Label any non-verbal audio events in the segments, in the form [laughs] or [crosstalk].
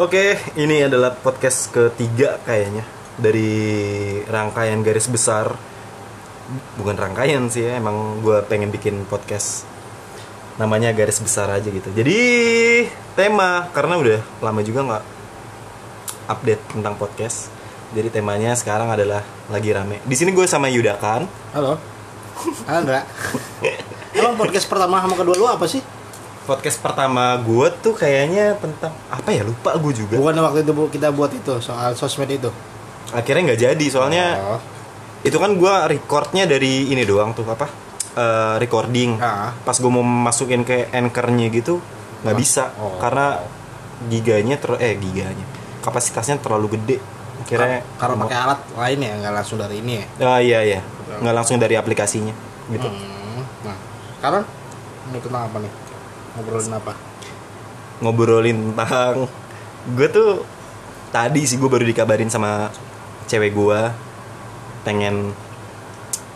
Oke, ini adalah podcast ketiga kayaknya dari rangkaian garis besar. Bukan rangkaian sih ya, emang gue pengen bikin podcast namanya garis besar aja gitu. Jadi tema karena udah lama juga nggak update tentang podcast. Jadi temanya sekarang adalah lagi rame. Di sini gue sama Yuda kan. Halo. [laughs] Andra. [laughs] Emang podcast pertama sama kedua lu apa sih? Podcast pertama gue tuh kayaknya tentang apa ya lupa gue juga. Bukan waktu itu kita buat itu soal sosmed itu. Akhirnya nggak jadi soalnya Oh. itu kan gua recordnya dari ini doang tuh apa Eh, recording Ah. pas gue mau masukin ke anchornya gitu nggak Ah. bisa Oh. karena giganya ter eh giganya kapasitasnya terlalu gede akhirnya karena pakai alat lain ya, nggak langsung dari ini ya. ah iya iya nggak langsung dari aplikasinya gitu Hmm. Nah, sekarang ini tentang apa nih? Ngobrolin apa? ngobrolin tentang gue tuh tadi sih gue baru dikabarin sama cewek gue pengen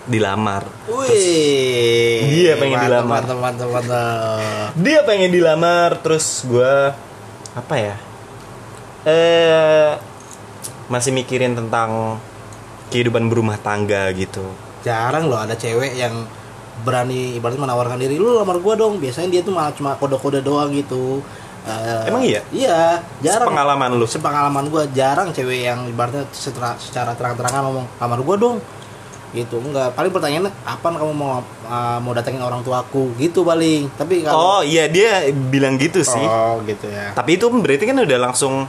dilamar Wih. Dia pengen mantap, dilamar. Mantap, mantap, mantap. dia pengen dilamar terus gue apa ya eh masih mikirin tentang kehidupan berumah tangga gitu Jarang loh ada cewek yang berani ibaratnya menawarkan diri lu lamar gua dong. Biasanya dia tuh malah cuma kode-kode doang gitu. Eh, Emang iya? Iya, jarang. pengalaman lu? Sepengalaman gue jarang cewek yang ibaratnya secara, secara terang-terangan ngomong kamar gue dong. Gitu enggak. Paling pertanyaannya kapan kamu mau uh, mau datengin orang tuaku? Gitu paling. Tapi oh kalau iya dia bilang gitu sih. oh gitu ya. Tapi itu berarti kan udah langsung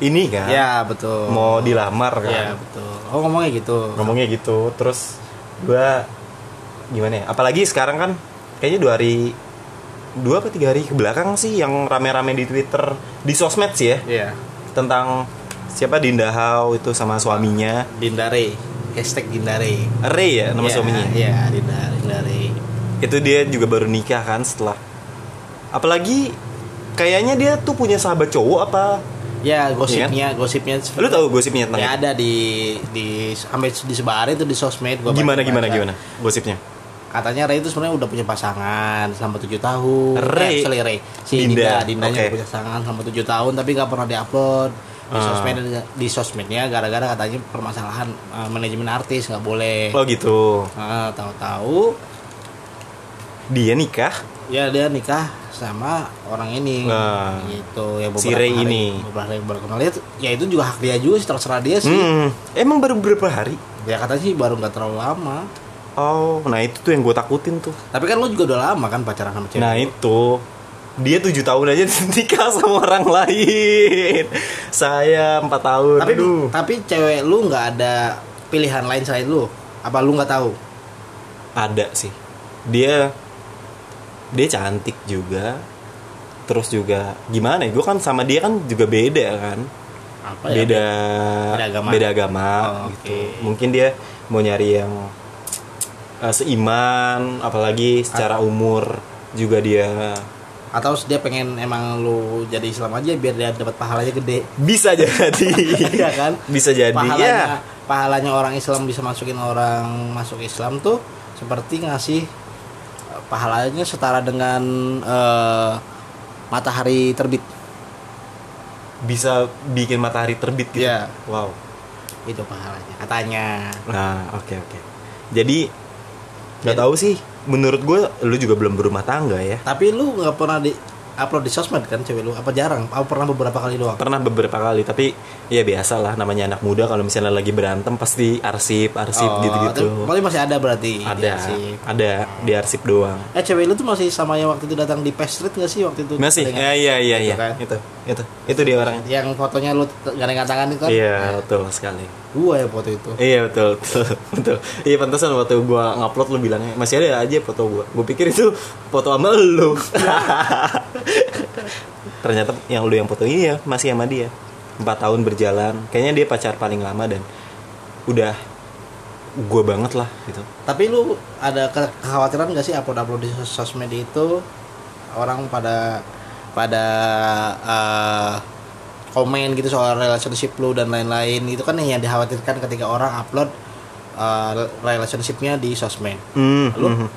ini kan? Ya betul. Mau dilamar kan? Ya betul. Oh ngomongnya gitu. Ngomongnya gitu. Terus gua gimana ya? Apalagi sekarang kan kayaknya dua hari dua apa tiga hari ke belakang sih yang rame-rame di twitter di sosmed sih ya. Iya. Tentang siapa? Dinda Hau itu sama suaminya. Dindare hashtag Dindare Ray ya nama Iya, suaminya? iya Dindare Dindare itu dia juga baru nikah kan setelah. Apalagi kayaknya dia tuh punya sahabat cowok apa? Ya gosipnya gosipnya lu tahu gosipnya tentang ya itu? ada di di sampai disebarin tuh di sosmed gua gimana baca- gimana baca. gimana? Gosipnya katanya Ray itu sebenarnya udah punya pasangan selama tujuh tahun. Ray? eh, sorry Ray, si Dinda, Dinda, Dindanya oke. udah punya pasangan selama tujuh tahun tapi nggak pernah diupload. Di sosmed di sosmednya gara-gara katanya permasalahan uh, manajemen artis nggak boleh. oh gitu. Nah, tahu-tahu. Dia nikah? Ya dia nikah sama orang ini. Nah, gitu. Ya si Ray hari- ini. beberapa hari baru kenal. Ya, ya itu juga hak dia juga sih terserah dia sih. Hmm, emang baru beberapa hari? Ya katanya sih baru nggak terlalu lama oh nah itu tuh yang gue takutin tuh. Tapi kan lu juga udah lama kan pacaran sama cewek nah lu. itu. Dia tujuh tahun aja [laughs] nikah sama orang lain. Saya empat tahun tapi Aduh. tapi cewek lu nggak ada pilihan lain selain lu? Apa lu nggak tahu? Ada sih. Dia dia cantik juga. Terus juga gimana ya? Gue kan sama dia kan juga beda kan? Apa beda Beda agama. beda agama Oh, gitu. oke. mungkin dia mau nyari yang eh, seiman apalagi secara umur juga dia. Atau dia pengen emang lu jadi Islam aja biar dia dapat pahalanya gede. Bisa jadi. [laughs] Iya kan? Bisa jadi pahalanya ya pahalanya orang Islam bisa masukin orang masuk Islam tuh seperti ngasih eh, pahalanya setara dengan eh, matahari terbit. Bisa bikin matahari terbit gitu? Iya. wow. Itu pahalanya katanya. Nah oke oke. Jadi nggak tahu sih. Menurut gue lu juga belum berumah tangga ya. Tapi lu nggak pernah di upload di sosmed kan cewek lu? Apa jarang? Apa pernah beberapa kali doang? Pernah beberapa kali tapi ya biasa lah namanya anak muda kalau misalnya lagi berantem pasti arsip arsip Oh, gitu gitu tapi masih ada berarti ada Iya sih. ada di arsip doang. Eh cewek lu tuh masih sama yang waktu itu datang di Street gak sih waktu itu? masih? Ya yang- iya iya Itu iya kan? itu itu itu dia orangnya. Yang fotonya lu gandengan tangan itu kan? iya betul sekali. Gua ya foto itu. iya betul betul [laughs] betul. Iya pantesan waktu gua ngupload lu bilangnya masih ada aja foto gua. Gua pikir itu foto sama lu. [laughs] Ternyata yang lu yang foto ini ya masih sama dia. Empat tahun berjalan kayaknya dia pacar paling lama dan udah gua banget lah gitu. Tapi lu ada ke- kekhawatiran gak sih upload-upload di sos- sosmed itu? Orang pada pada eh, komen gitu soal relationship lu dan lain-lain itu kan yang dikhawatirkan ketika orang upload eh, relationshipnya di sosmed. Hmm, Lu? hmm.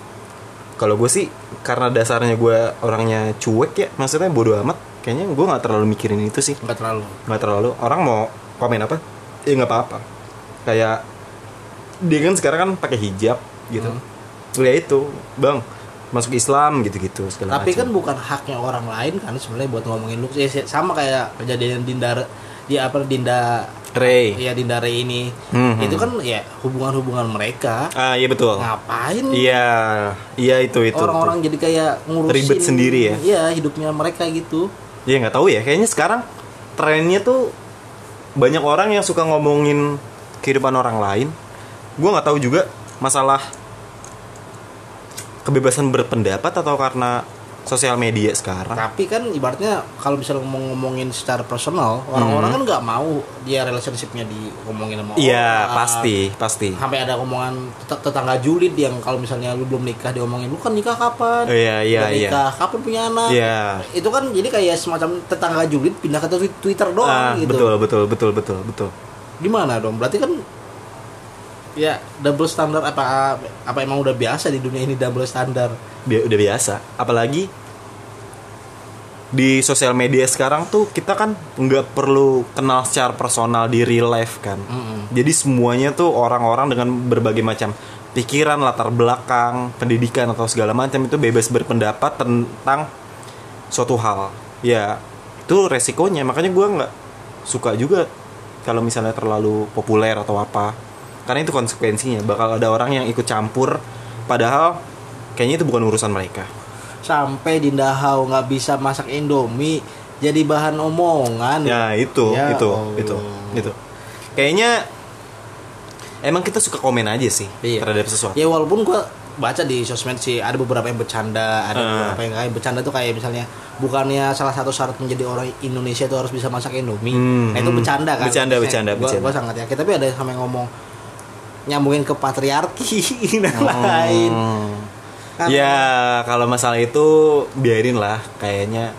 Kalau gue sih karena dasarnya gue orangnya cuek ya, maksudnya bodoh amat. kayaknya gue nggak terlalu mikirin itu sih nggak terlalu nggak terlalu orang mau komen apa ya nggak apa-apa kayak dia kan sekarang kan pakai hijab gitu Hmm. ya itu bang masuk Islam gitu-gitu segala tapi kan macam. bukan haknya orang lain kan sebenarnya buat ngomongin lu Ya, sama kayak kejadian Dinda di apa Dinda Ray ya Dinda Ray ini. Hmm, itu hmm. kan ya hubungan-hubungan mereka. Ah iya betul. Ngapain? Iya iya itu itu orang-orang jadi kayak ngurusin Ribet sendiri ya? iya hidupnya mereka gitu. Ya nggak tahu ya. Kayaknya sekarang trennya tuh banyak orang yang suka ngomongin kehidupan orang lain. Gue nggak tahu juga masalah kebebasan berpendapat atau karena sosial media sekarang? Tapi kan ibaratnya kalau misalnya ngomong ngomongin secara personal orang-orang kan nggak mau dia relationshipnya ngomongin sama iya orang. pasti pasti. Sampai ada omongan tet- tetangga julid yang kalau misalnya lu belum nikah diomongin lu kan nikah kapan? Iya, iya, Udah iya. nikah kapan punya anak? Iya. itu kan jadi kayak semacam tetangga julid pindah ke twi- twitter doang ah, gitu. betul betul betul betul betul. Gimana dong? Berarti kan ya double standar apa apa emang udah biasa di dunia ini double standar Bi- udah biasa. Apalagi di sosial media sekarang tuh kita kan nggak perlu kenal secara personal di real life kan. Mm-mm. jadi semuanya tuh orang-orang dengan berbagai macam pikiran latar belakang pendidikan atau segala macam itu bebas berpendapat tentang suatu hal. Ya itu resikonya. Makanya gua nggak suka juga kalau misalnya terlalu populer atau apa karena itu konsekuensinya bakal ada orang yang ikut campur padahal kayaknya itu bukan urusan mereka sampai Dinda Hau nggak bisa masak Indomie jadi bahan omongan ya itu Ya itu Allah. itu itu kayaknya emang kita suka komen aja sih Iya. terhadap sesuatu ya walaupun gua baca di sosmed sih ada beberapa yang bercanda ada Ah. beberapa yang kayak bercanda tuh kayak misalnya bukannya salah satu syarat menjadi orang Indonesia itu harus bisa masak Indomie Hmm, nah itu hmm. bercanda kan Bercanda, Maksudnya bercanda, gua, bercanda. gua sangat yakin tapi ada yang sampai ngomong nyambungin ke patriarki [laughs] dan lain Hmm. Kan- ya kalau masalah itu biarin lah kayaknya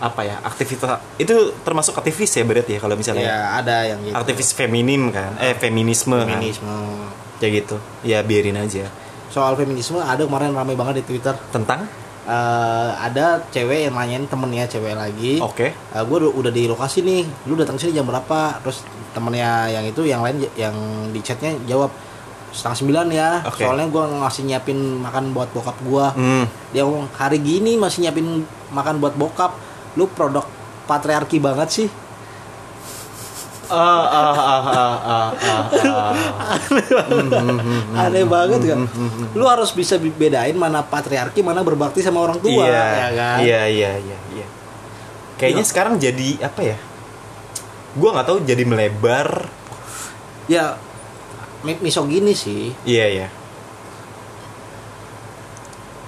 apa ya aktivitas itu termasuk aktivis ya berarti ya kalau misalnya ya ada yang gitu. aktivis feminim kan eh feminisme, kan. Feminisme. Kayak gitu ya biarin aja. Soal feminisme ada kemarin ramai banget di Twitter. Tentang Eh, ada cewek yang nanyain temennya cewek lagi. Oke. Gue udah, udah di lokasi nih. Lu datang sini jam berapa? Terus temennya yang itu yang lain yang di chatnya jawab setengah sembilan ya. Oke. soalnya gue ngasih nyiapin makan buat bokap gue hmm. dia ngomong hari gini masih nyiapin makan buat bokap. Lu produk patriarki banget sih ah, ah, ah, ah, ah, ah, ah. aneh banget kan lu harus bisa bedain mana patriarki mana berbakti sama orang tua iya ya kan iya iya iya iya kayaknya Iya. sekarang jadi apa ya gua nggak tahu jadi melebar ya mi- misogini sih iya iya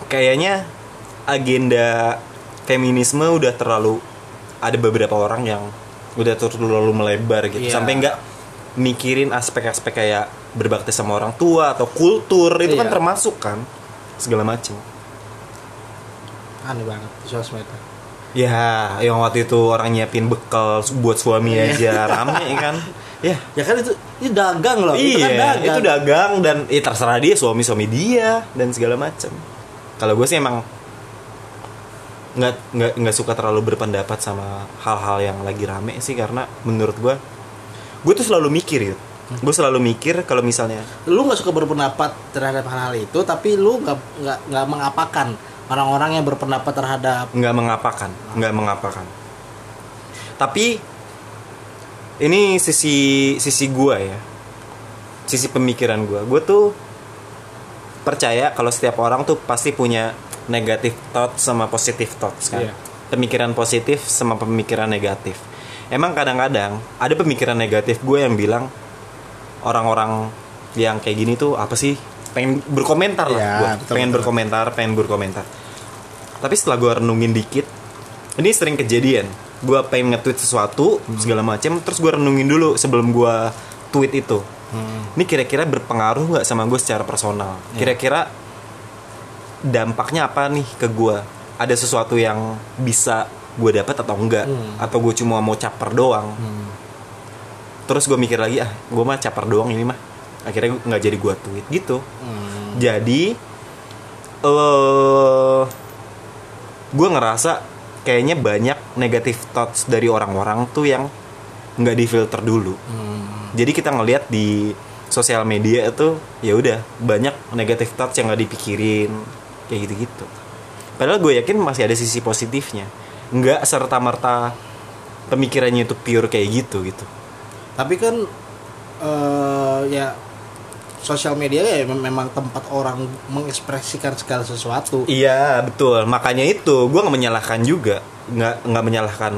kayaknya agenda feminisme udah terlalu ada beberapa orang yang udah terlalu melebar gitu Iya. sampai nggak mikirin aspek-aspek kayak berbakti sama orang tua atau kultur itu kan Iya. termasuk kan segala macam aneh banget sosmed Ya, yang waktu itu orang nyiapin bekal buat suami Iya. aja rame [laughs] kan. Ya. ya kan itu itu dagang loh itu kan iya, dagang itu dagang dan ya terserah dia suami-suami dia dan segala macam. Kalau gue sih emang nggak nggak nggak suka terlalu berpendapat sama hal-hal yang lagi rame sih karena menurut gue gue tuh selalu mikir ya. Gue selalu mikir kalau misalnya lu nggak suka berpendapat terhadap hal-hal itu tapi lu nggak nggak nggak mengapakan orang-orang yang berpendapat terhadap nggak mengapakan nggak mengapakan. Tapi ini sisi sisi gua ya. Sisi pemikiran gua. Gue tuh percaya kalau setiap orang tuh pasti punya negatif thoughts sama positif thoughts kan. Iya. pemikiran positif sama pemikiran negatif. Emang kadang-kadang ada pemikiran negatif gue yang bilang orang-orang yang kayak gini tuh apa sih pengen berkomentar lah Iya, gua. betul, pengen betul. berkomentar pengen berkomentar. Tapi setelah gue renungin dikit ini sering kejadian. Gue pengen nge-tweet sesuatu segala macam terus gue renungin dulu sebelum gue tweet itu. Hmm, ini kira-kira berpengaruh nggak sama gue secara personal? Kira-kira dampaknya apa nih ke gue ada sesuatu yang bisa gue dapat atau enggak Hmm. atau gue cuma mau caper doang hmm. terus gue mikir lagi ah gue mah caper doang ini mah akhirnya nggak jadi gue tweet gitu Hmm. jadi eh gue ngerasa kayaknya banyak negative thoughts dari orang-orang tuh yang nggak difilter dulu Hmm. jadi kita ngelihat di sosial media itu ya udah banyak negative thoughts yang nggak dipikirin kayak gitu-gitu padahal gue yakin masih ada sisi positifnya nggak serta merta pemikirannya itu pure kayak gitu gitu Tapi kan eh ya sosial media ya mem- memang tempat orang mengekspresikan segala sesuatu. iya betul makanya itu gue nggak menyalahkan juga nggak nggak menyalahkan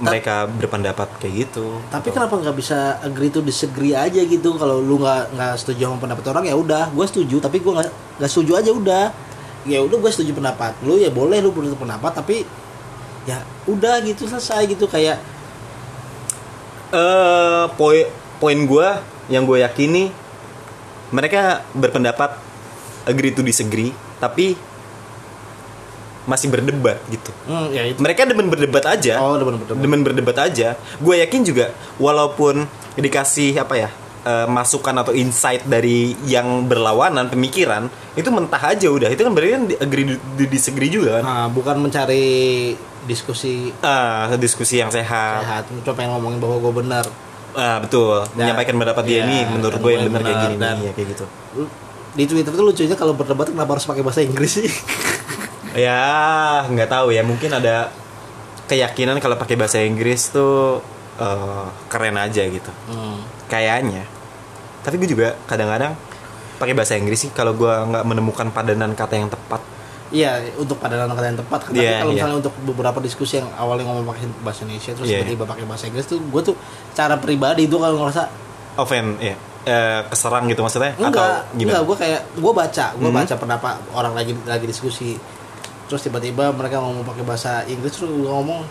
mereka berpendapat kayak gitu Tapi kenapa nggak bisa agree to disagree aja gitu? Kalau lu nggak nggak setuju sama pendapat orang ya udah, gue setuju. Tapi gue nggak nggak setuju aja udah. Ya udah gue setuju pendapat lu ya boleh lu pendapat tapi ya udah gitu selesai gitu kayak eh poin poin gue yang gue yakini mereka berpendapat agree to disagree tapi masih berdebat gitu. Hmm, ya itu. Mereka demen berdebat aja. Oh udah bener demen berdebat aja. Gue yakin juga walaupun dikasih apa ya eh, masukan atau insight dari yang berlawanan pemikiran itu mentah aja udah. Itu kan berarti kan di- agree di disagree juga kan? Nah, bukan mencari diskusi ah diskusi yang sehat. sehat. Cuma pengen ngomongin bahwa gue benar. Ah betul. Menyampaikan pendapat dia ya, nih menurut dan gue yang benar kayak gini dan- nih ya kayak gitu. di Twitter tuh lucunya kalau berdebat kenapa harus pakai bahasa Inggris sih? [laughs] Ya nggak tahu ya. Mungkin ada keyakinan kalau pakai bahasa Inggris tuh eh, keren aja gitu hmm. kayaknya tapi gue juga kadang-kadang pakai bahasa Inggris sih kalau gue nggak menemukan padanan kata yang tepat Iya, untuk padanan kata yang tepat. Tapi Iya, kalau iya. misalnya untuk beberapa diskusi yang awalnya ngomong pakai bahasa Indonesia terus Iya. tiba-tiba pakai bahasa Inggris tuh, gue tuh cara pribadi itu kalau ngerasa offend ya Eh, keserang gitu maksudnya enggak, atau gimana enggak, gue kayak gue baca, gue Hmm. baca pendapat orang lagi lagi diskusi, terus tiba-tiba mereka ngomong pakai bahasa Inggris terus gue ngomong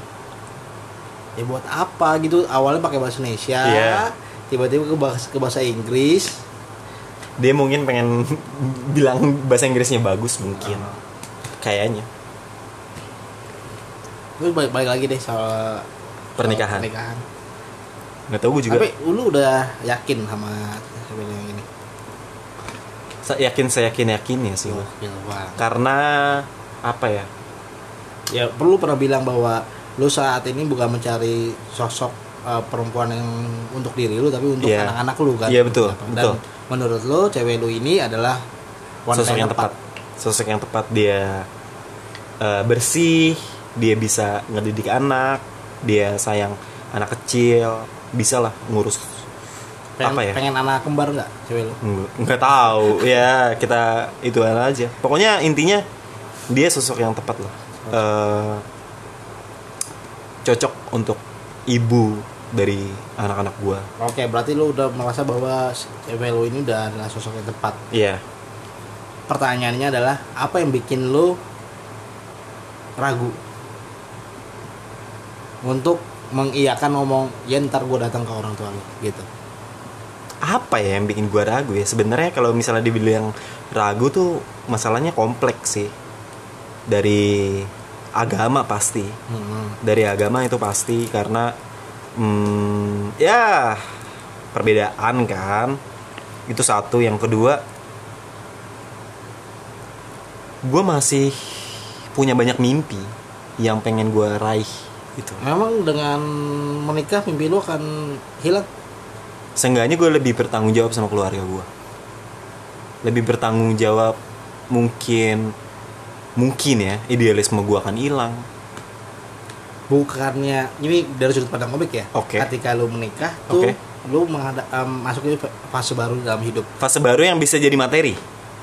ya buat apa? Gitu. Awalnya pakai bahasa Indonesia. Iya. tiba-tiba ke bahasa ke bahasa Inggris. Dia mungkin pengen [laughs] bilang bahasa Inggrisnya bagus mungkin. Ah. kayaknya. Gue balik, balik lagi deh soal Pernikahan. soal pernikahan. Nggak tahu gue juga. Tapi lu udah yakin sama sama yang ini? Sa- yakin saya yakin yakin ya sih banget. karena apa ya? Ya perlu pernah bilang bahwa lu saat ini bukan mencari sosok uh, perempuan yang untuk diri lu tapi untuk Iya. anak-anak lu kan? Iya, betul, dan betul. menurut lu cewek lu ini adalah wanita sosok yang tepat. sosok yang tepat. Dia eh, bersih dia bisa ngedidik anak dia sayang anak kecil bisa lah ngurus pengen, apa ya? pengen anak kembar nggak cewek lu? Nggak nggak tahu. Ya kita itu aja. Pokoknya intinya dia sosok yang tepat lah. Eh, cocok untuk ibu dari anak-anak gua. Oke berarti lu udah merasa bahwa cewek lu ini udah adalah sosok yang tepat. Iya. Pertanyaannya adalah apa yang bikin lu ragu untuk mengiyakan ngomong ya ntar gue datang ke orang tua lu gitu? Apa ya yang bikin gua ragu ya? Sebenarnya kalau misalnya dibilang ragu tuh masalahnya kompleks sih. Dari agama pasti. Hmm. dari agama itu pasti karena hmm, ya perbedaan kan. Itu satu. Yang kedua gue masih punya banyak mimpi yang pengen gue raih gitu. Memang dengan menikah mimpi lu akan hilang. seenggaknya gue lebih bertanggung jawab sama keluarga gue lebih bertanggung jawab mungkin mungkin ya idealisme gue akan hilang Bukannya ini dari sudut pandang komik ya. Oke. Ketika lu menikah tuh Oke. lu menghadap em, masuk ke fase baru dalam hidup. fase baru yang bisa jadi materi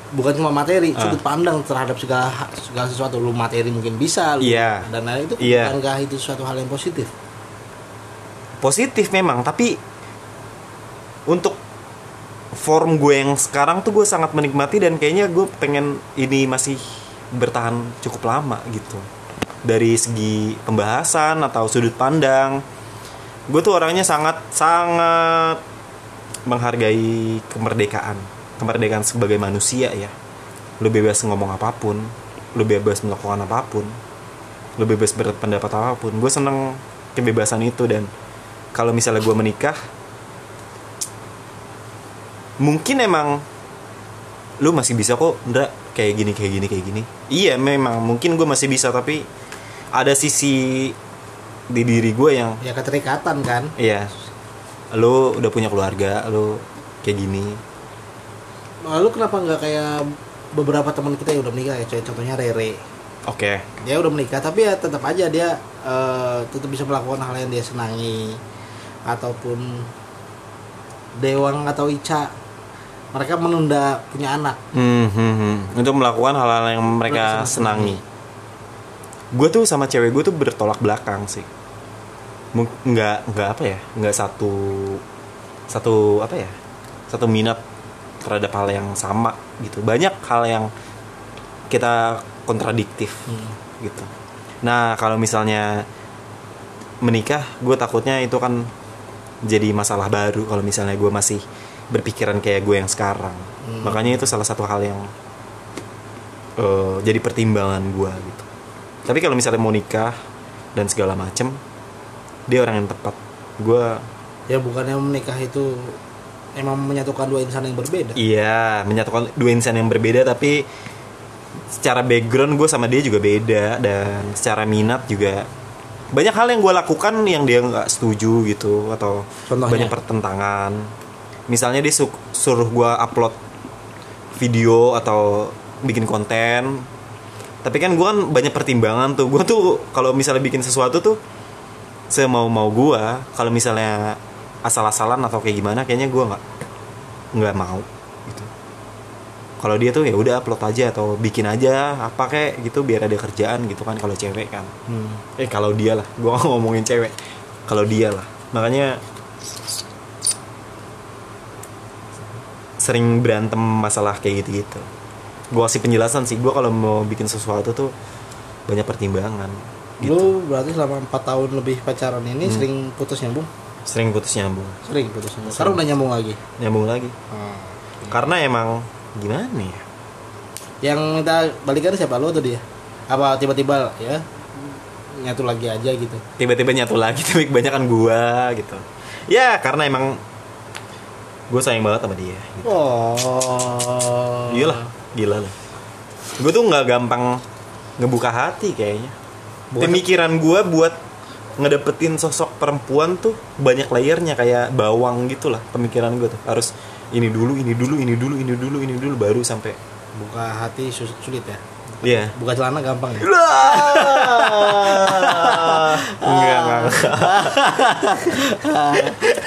Bukan cuma materi, Ah. sudut pandang terhadap segala segala sesuatu. Lu materi mungkin bisa, lu, Iya. dan lain itu Iya. bukankah itu suatu hal yang positif? positif memang tapi untuk form gue yang sekarang tuh gue sangat menikmati dan kayaknya gue pengen ini masih bertahan cukup lama gitu. Dari segi pembahasan atau sudut pandang gue tuh orangnya sangat sangat menghargai kemerdekaan. Kemerdekaan sebagai manusia ya. Lu bebas ngomong apa pun lu bebas melakukan apa pun lu bebas berpendapat apa pun. Gue seneng kebebasan itu dan kalau misalnya gue menikah mungkin emang lu masih bisa kok Ndra kayak gini kayak gini kayak gini. Iya memang. Mungkin gue masih bisa tapi ada sisi di diri gue yang ya keterikatan kan? Iya. Lu udah punya keluarga lu kayak gini. Lalu kenapa nggak kayak beberapa teman kita yang udah menikah ya? Contoh- contohnya Rere. Oke. Dia udah menikah tapi ya tetap aja dia eh, tetap bisa melakukan hal yang dia senangi. Ataupun Dewang atau Ica mereka menunda punya anak Hmm, hmm, untuk melakukan hal-hal yang mereka Mereka senangi. Gue tuh sama cewek gue tuh bertolak belakang sih. Nggak nggak apa ya, nggak satu satu apa ya, satu minat terhadap hal yang sama gitu. Banyak hal yang kita kontradiktif Hmm. gitu. Nah kalau misalnya menikah, gue takutnya itu kan jadi masalah baru kalau misalnya gue masih berpikiran kayak gue yang sekarang. Hmm. Makanya itu salah satu hal yang eh, jadi pertimbangan gue gitu. Tapi kalau misalnya mau nikah dan segala macem, dia orang yang tepat. Gue ya bukannya menikah itu emang menyatukan dua insan yang berbeda iya menyatukan dua insan yang berbeda tapi secara background gue sama dia juga beda dan secara minat juga banyak hal yang gue lakukan yang dia nggak setuju gitu atau Contohnya? banyak pertentangan misalnya dia su- suruh gue upload video atau bikin konten. Tapi kan gue kan banyak pertimbangan tuh. Gue tuh kalau misalnya bikin sesuatu tuh semau mau gue kalau misalnya asal-asalan atau kayak gimana kayaknya gue nggak nggak mau gitu. Kalau dia tuh ya udah upload aja atau bikin aja apa kayak gitu biar ada kerjaan gitu kan kalau cewek kan. Hmm. eh kalau dia lah. Gue [laughs] ngomongin cewek. Kalau dia lah. Makanya sering berantem masalah kayak gitu gitu gue kasih penjelasan sih gue kalau mau bikin sesuatu tuh banyak pertimbangan gitu. lu berarti selama empat tahun lebih pacaran ini sering putus nyambung? Sering putus nyambung. Sering putus nyambung. Sekarang udah nyambung lagi? Nyambung lagi. Karena emang gimana ya? Yang minta balikan siapa? Lu atau dia? Apa tiba-tiba ya nyatu lagi aja gitu? Tiba-tiba nyatu lagi [laughs] tapi kebanyakan gua gitu. Ya karena emang gue sayang banget sama dia gitu. oh Gila, gila lah. Gue tuh nggak gampang ngebuka hati kayaknya. Bukan- Pemikiran gue buat ngedapetin sosok perempuan tuh banyak layernya kayak bawang gitu lah pemikiran gue tuh harus ini dulu ini dulu ini dulu ini dulu ini dulu baru sampai buka hati sulit ya Iya. buka celana gampang ya [laughs] enggak enggak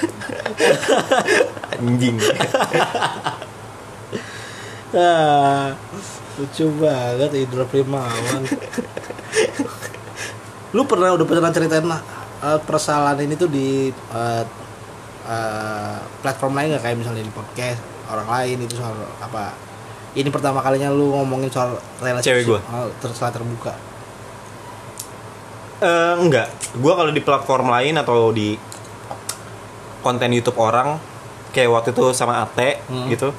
[laughs] [laughs] anjing. Ah, lucu banget Indra Primawan. Lu pernah udah pernah ceritain uh, persoalan ini tuh di uh, uh, platform lain nggak? Kayak misalnya di podcast orang lain itu soal apa? Ini pertama kalinya lu ngomongin soal relasi Cewek gua. oh, ter- setelah terbuka. Eh, enggak. Gue kalau di platform lain atau di konten YouTube orang kayak waktu itu sama Ate Hmm. gitu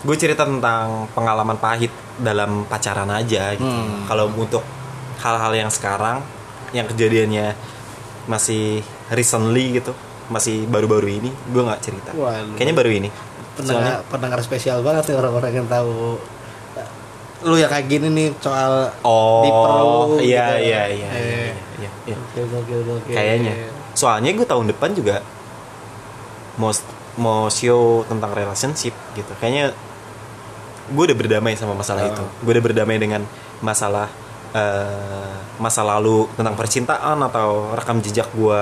gue cerita tentang pengalaman pahit dalam pacaran aja gitu Hmm. kalau untuk hal-hal yang sekarang yang kejadiannya masih recently gitu masih baru-baru ini gue nggak cerita Waduh. kayaknya baru ini pendengar pendengar spesial banget nih orang-orang yang tahu lu ya kayak gini nih soal oh di perlu iya gitu. iya iya Eh. iya, iya, iya. Oke, oke, oke. kayaknya soalnya gue tahun depan juga mau mau show tentang relationship gitu kayaknya gue udah berdamai sama masalah Oh. itu gue udah berdamai dengan masalah eh, masa lalu tentang percintaan atau rekam jejak gue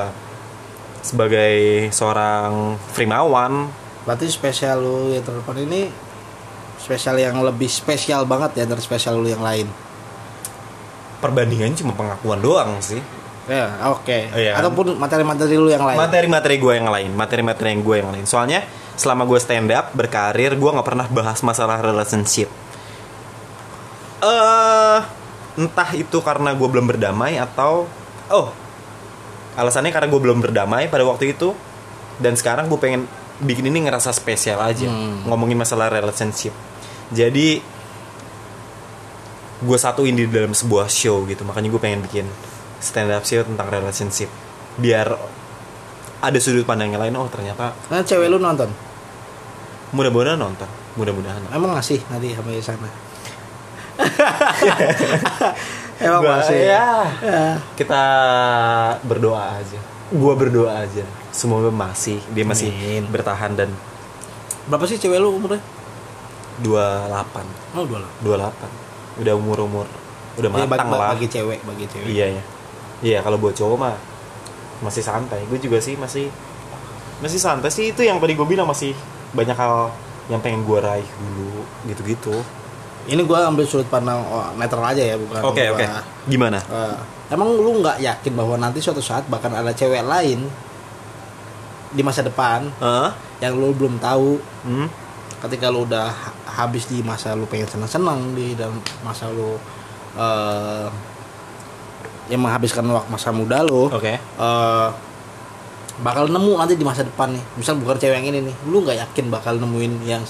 sebagai seorang primawan Berarti spesial lu yang terdepan ini spesial yang lebih spesial banget ya dari spesial lu yang lain. perbandingannya cuma pengakuan doang sih Ya, oke. Iya. Ataupun materi-materi lu yang lain. materi-materi gue yang lain materi-materi yang gue yang lain soalnya selama gue stand up berkarir gue nggak pernah bahas masalah relationship eh entah itu karena gue belum berdamai atau oh alasannya karena gue belum berdamai pada waktu itu dan sekarang gue pengen bikin ini ngerasa spesial aja Hmm. ngomongin masalah relationship jadi gue satuin di dalam sebuah show gitu makanya gue pengen bikin stand up show tentang relationship biar ada sudut pandang yang lain oh ternyata Nah, cewek lu nonton. mudah-mudahan nonton mudah-mudahan Emang ngasih nanti sampai sana. [laughs] Emang masih. ya Ya. kita berdoa aja gua berdoa aja semoga masih dia masih Amin. bertahan dan Berapa sih cewek lu umurnya? 28 Oh, dua lah. 28 udah umur umur udah Ya, matang bagi, lah bagi cewek, bagi cewek. iya ya iya kalau buat cowok mah masih santai. Gue juga sih masih masih santai sih. Itu yang tadi gue bilang masih banyak hal yang pengen gue raih dulu gitu-gitu. Ini gua ambil sudut pandang oh, netral aja ya, bukan oke gua- oke. Gimana? Eh, emang lu nggak yakin bahwa nanti suatu saat bahkan ada cewek lain di masa depan Hah? yang lu belum tahu? Hmm? ketika lu udah ha- habis di masa lu pengen senang-senang di dalam masa lu eh yang menghabiskan waktu masa muda lu oke. eh, bakal nemu nanti di masa depan nih. Misal bukan cewek yang ini nih lu nggak yakin bakal nemuin yang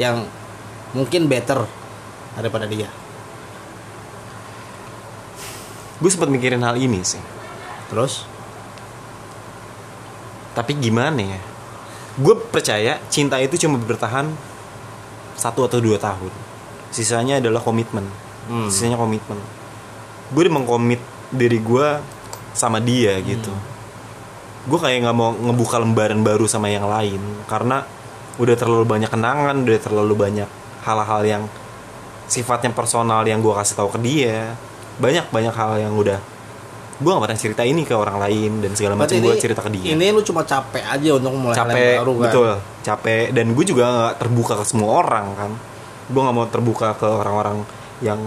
yang mungkin better daripada dia? Gue sempat mikirin hal ini sih. Terus? Tapi gimana ya? Gue percaya cinta itu cuma bertahan satu atau dua tahun. Sisanya adalah komitmen. Hmm. sisanya komitmen. Gue udah mengkomit diri gue sama dia gitu. Gue kayak nggak mau ngebuka lembaran baru sama yang lain karena udah terlalu banyak kenangan udah terlalu banyak hal-hal yang sifatnya personal yang gue kasih tahu ke dia. Banyak banyak hal yang udah gue gak pernah cerita ini ke orang lain dan segala macam gue cerita ke dia. ini lu cuma capek aja untuk mulai hal yang capek baru kan? betul. Capek. Dan gue juga nggak terbuka ke semua orang kan? Gue nggak mau terbuka ke orang-orang yang